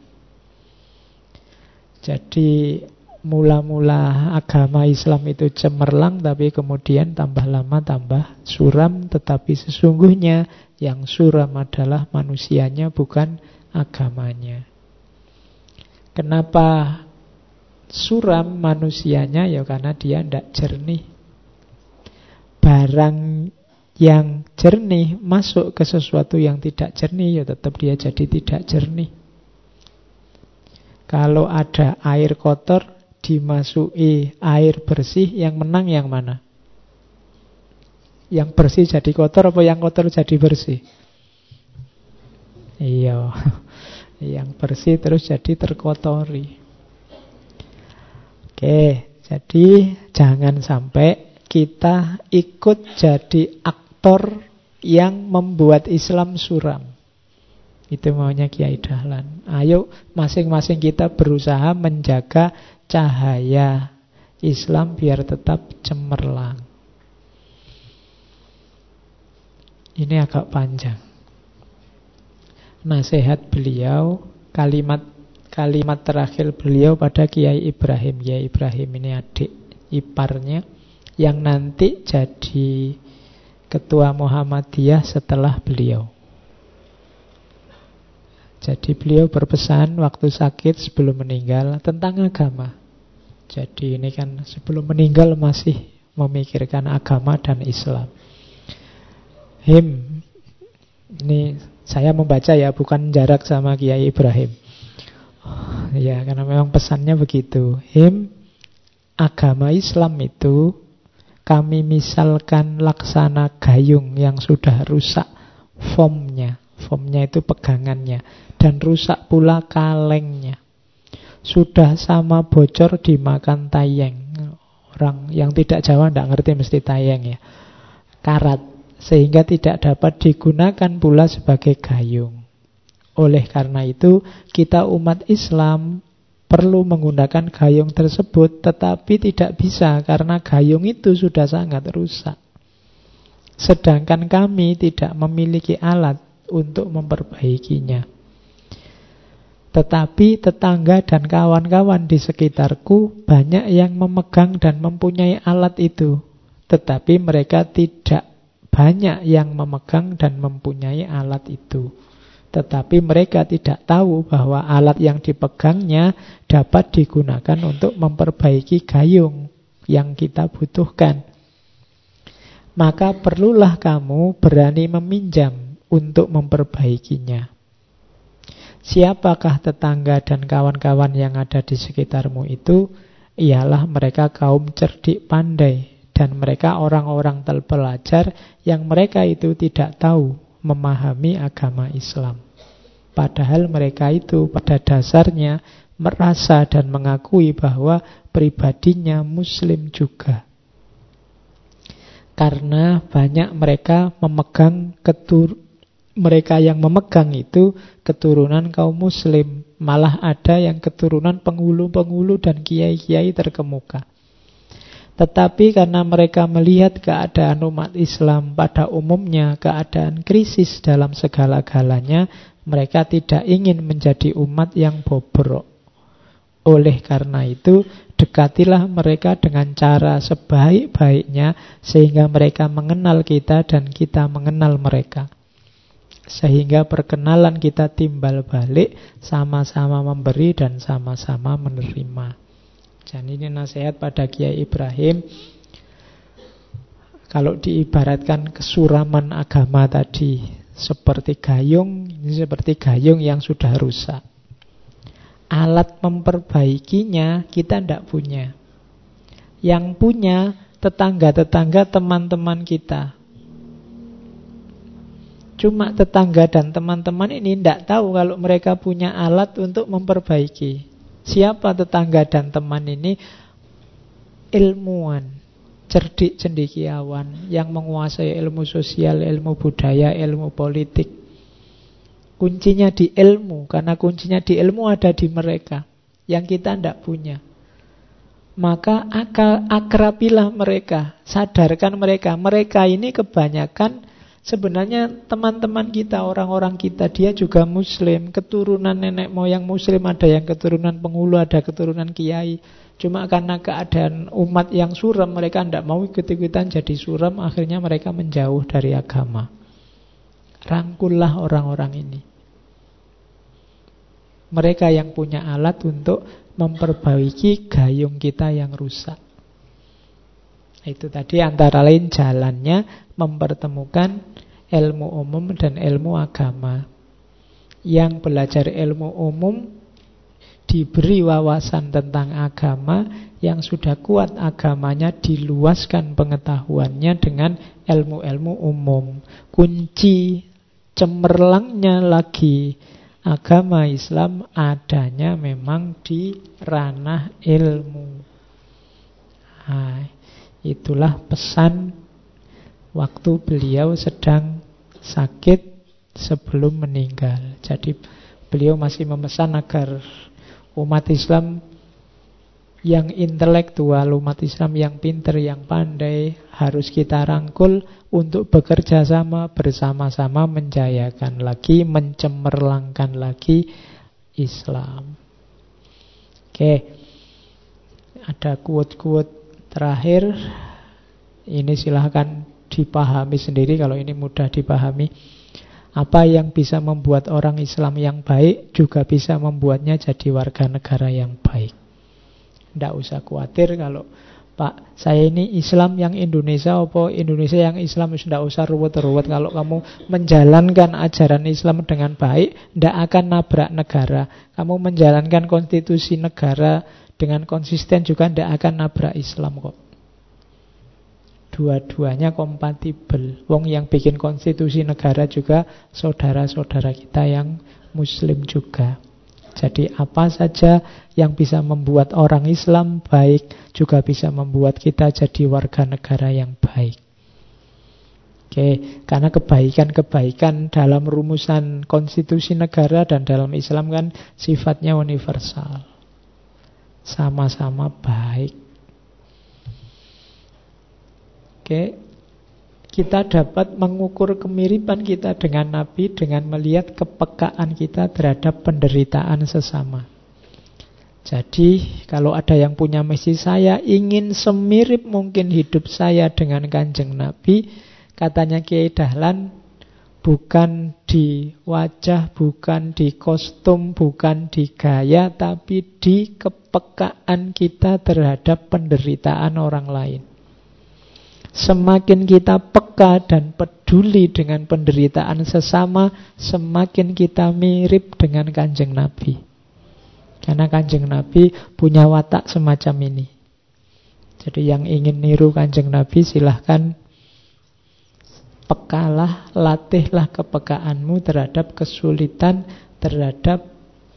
A: Jadi mula-mula agama Islam itu cemerlang tapi kemudian tambah lama tambah suram tetapi sesungguhnya yang suram adalah manusianya bukan agamanya. Kenapa suram manusianya ya karena dia tidak jernih barang yang jernih masuk ke sesuatu yang tidak jernih, ya tetap dia jadi tidak jernih. Kalau ada air kotor dimasuki air bersih, yang menang yang mana? Yang bersih jadi kotor apa yang kotor jadi bersih? Iya, yang bersih terus jadi terkotori. Oke, jadi jangan sampai kita ikut jadi aktor yang membuat Islam suram. Itu maunya Kiai Dahlan. Ayo masing-masing kita berusaha menjaga cahaya Islam biar tetap cemerlang. Ini agak panjang. Nasihat beliau, kalimat kalimat terakhir beliau pada Kiai Ibrahim. Kiai Ibrahim ini adik iparnya yang nanti jadi ketua Muhammadiyah setelah beliau. Jadi beliau berpesan waktu sakit sebelum meninggal tentang agama. Jadi ini kan sebelum meninggal masih memikirkan agama dan Islam. Him, ini saya membaca ya, bukan jarak sama Kiai Ibrahim. Ya, karena memang pesannya begitu. Him, agama Islam itu kami misalkan laksana gayung yang sudah rusak formnya. Formnya itu pegangannya. Dan rusak pula kalengnya. Sudah sama bocor dimakan tayeng. Orang yang tidak Jawa tidak ngerti mesti tayeng ya. Karat. Sehingga tidak dapat digunakan pula sebagai gayung. Oleh karena itu, kita umat Islam perlu menggunakan gayung tersebut, tetapi tidak bisa karena gayung itu sudah sangat rusak. Sedangkan kami tidak memiliki alat untuk memperbaikinya. Tetapi tetangga dan kawan-kawan di sekitarku banyak yang memegang dan mempunyai alat itu. Tetapi mereka tidak banyak yang memegang dan mempunyai alat itu. Tetapi mereka tidak tahu bahwa alat yang dipegangnya dapat digunakan untuk memperbaiki gayung yang kita butuhkan. Maka perlulah kamu berani meminjam untuk memperbaikinya. Siapakah tetangga dan kawan-kawan yang ada di sekitarmu itu? Ialah mereka kaum cerdik pandai dan mereka orang-orang terpelajar yang mereka itu tidak tahu memahami agama Islam. Padahal mereka itu pada dasarnya merasa dan mengakui bahwa pribadinya muslim juga. Karena banyak mereka memegang ketur mereka yang memegang itu keturunan kaum muslim, malah ada yang keturunan penghulu-penghulu dan kiai-kiai terkemuka. Tetapi karena mereka melihat keadaan umat Islam pada umumnya, keadaan krisis dalam segala-galanya, mereka tidak ingin menjadi umat yang bobrok. Oleh karena itu, dekatilah mereka dengan cara sebaik-baiknya sehingga mereka mengenal kita dan kita mengenal mereka. Sehingga perkenalan kita timbal balik, sama-sama memberi dan sama-sama menerima. Dan ini nasihat pada Kiai Ibrahim. Kalau diibaratkan kesuraman agama tadi, seperti gayung, ini seperti gayung yang sudah rusak. Alat memperbaikinya kita tidak punya. Yang punya tetangga-tetangga teman-teman kita. Cuma tetangga dan teman-teman ini tidak tahu kalau mereka punya alat untuk memperbaiki. Siapa tetangga dan teman ini? Ilmuwan cerdik cendekiawan yang menguasai ilmu sosial, ilmu budaya, ilmu politik. Kuncinya di ilmu, karena kuncinya di ilmu ada di mereka yang kita tidak punya. Maka akal akrabilah mereka, sadarkan mereka. Mereka ini kebanyakan sebenarnya teman-teman kita, orang-orang kita, dia juga muslim, keturunan nenek moyang muslim, ada yang keturunan penghulu, ada keturunan kiai. Cuma karena keadaan umat yang suram, mereka tidak mau ikut-ikutan jadi suram, akhirnya mereka menjauh dari agama. Rangkullah orang-orang ini. Mereka yang punya alat untuk memperbaiki gayung kita yang rusak. Itu tadi antara lain jalannya mempertemukan ilmu umum dan ilmu agama. Yang belajar ilmu umum diberi wawasan tentang agama yang sudah kuat agamanya diluaskan pengetahuannya dengan ilmu-ilmu umum. Kunci cemerlangnya lagi agama Islam adanya memang di ranah ilmu. Nah, itulah pesan waktu beliau sedang sakit sebelum meninggal. Jadi beliau masih memesan agar umat Islam yang intelektual, umat Islam yang pinter, yang pandai harus kita rangkul untuk bekerja sama bersama-sama menjayakan lagi, mencemerlangkan lagi Islam. Oke. Ada quote-quote terakhir. Ini silahkan dipahami sendiri kalau ini mudah dipahami. Apa yang bisa membuat orang Islam yang baik juga bisa membuatnya jadi warga negara yang baik. Tidak usah khawatir kalau Pak, saya ini Islam yang Indonesia apa Indonesia yang Islam? Tidak usah ruwet-ruwet. Kalau kamu menjalankan ajaran Islam dengan baik Tidak akan nabrak negara. Kamu menjalankan konstitusi negara Dengan konsisten juga tidak akan nabrak Islam kok Dua-duanya kompatibel Wong yang bikin konstitusi negara juga Saudara-saudara kita yang Muslim juga jadi apa saja yang bisa membuat orang Islam baik juga bisa membuat kita jadi warga negara yang baik. Oke, karena kebaikan-kebaikan dalam rumusan konstitusi negara dan dalam Islam kan sifatnya universal. Sama-sama baik. Oke, kita dapat mengukur kemiripan kita dengan Nabi dengan melihat kepekaan kita terhadap penderitaan sesama. Jadi kalau ada yang punya misi saya ingin semirip mungkin hidup saya dengan kanjeng Nabi, katanya Kiai Dahlan, bukan di wajah, bukan di kostum, bukan di gaya, tapi di kepekaan kita terhadap penderitaan orang lain. Semakin kita peka dan peduli dengan penderitaan sesama, semakin kita mirip dengan kanjeng Nabi. Karena kanjeng Nabi punya watak semacam ini. Jadi yang ingin niru kanjeng Nabi silahkan pekalah, latihlah kepekaanmu terhadap kesulitan, terhadap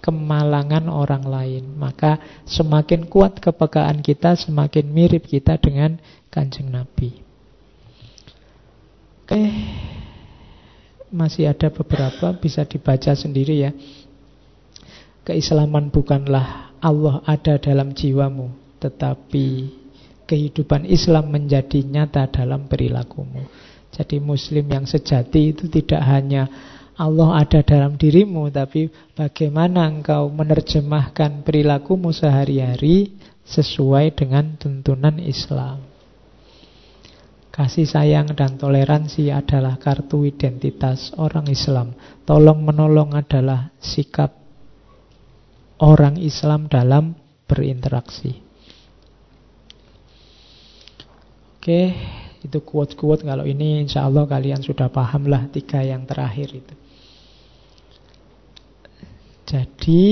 A: kemalangan orang lain. Maka semakin kuat kepekaan kita, semakin mirip kita dengan kanjeng Nabi. Oke, masih ada beberapa bisa dibaca sendiri ya. Keislaman bukanlah Allah ada dalam jiwamu, tetapi kehidupan Islam menjadi nyata dalam perilakumu. Jadi muslim yang sejati itu tidak hanya Allah ada dalam dirimu, tapi bagaimana engkau menerjemahkan perilakumu sehari-hari sesuai dengan tuntunan Islam. Kasih sayang dan toleransi adalah kartu identitas orang Islam. Tolong menolong adalah sikap orang Islam dalam berinteraksi. Oke, itu quote-quote kalau ini insya Allah kalian sudah paham lah tiga yang terakhir itu. Jadi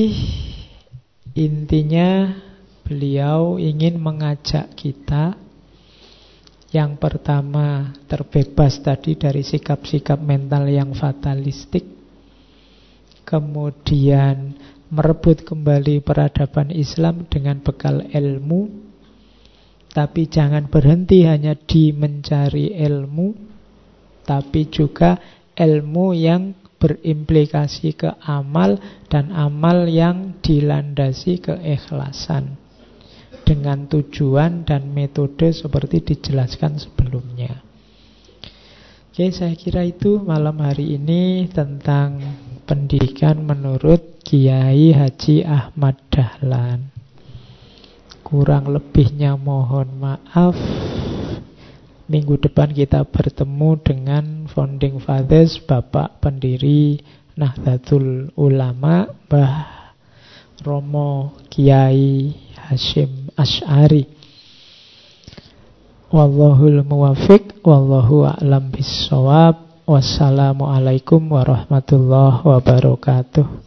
A: intinya beliau ingin mengajak kita yang pertama terbebas tadi dari sikap-sikap mental yang fatalistik. Kemudian merebut kembali peradaban Islam dengan bekal ilmu. Tapi jangan berhenti hanya di mencari ilmu Tapi juga ilmu yang berimplikasi ke amal Dan amal yang dilandasi keikhlasan dengan tujuan dan metode seperti dijelaskan sebelumnya. Oke, saya kira itu malam hari ini tentang pendidikan menurut Kiai Haji Ahmad Dahlan. Kurang lebihnya mohon maaf. Minggu depan kita bertemu dengan founding fathers Bapak pendiri Nahdlatul Ulama Mbah Romo Kiai Hashim Ash'ari Wallahul muwafiq Wallahu a'lam bisawab Wassalamualaikum warahmatullahi wabarakatuh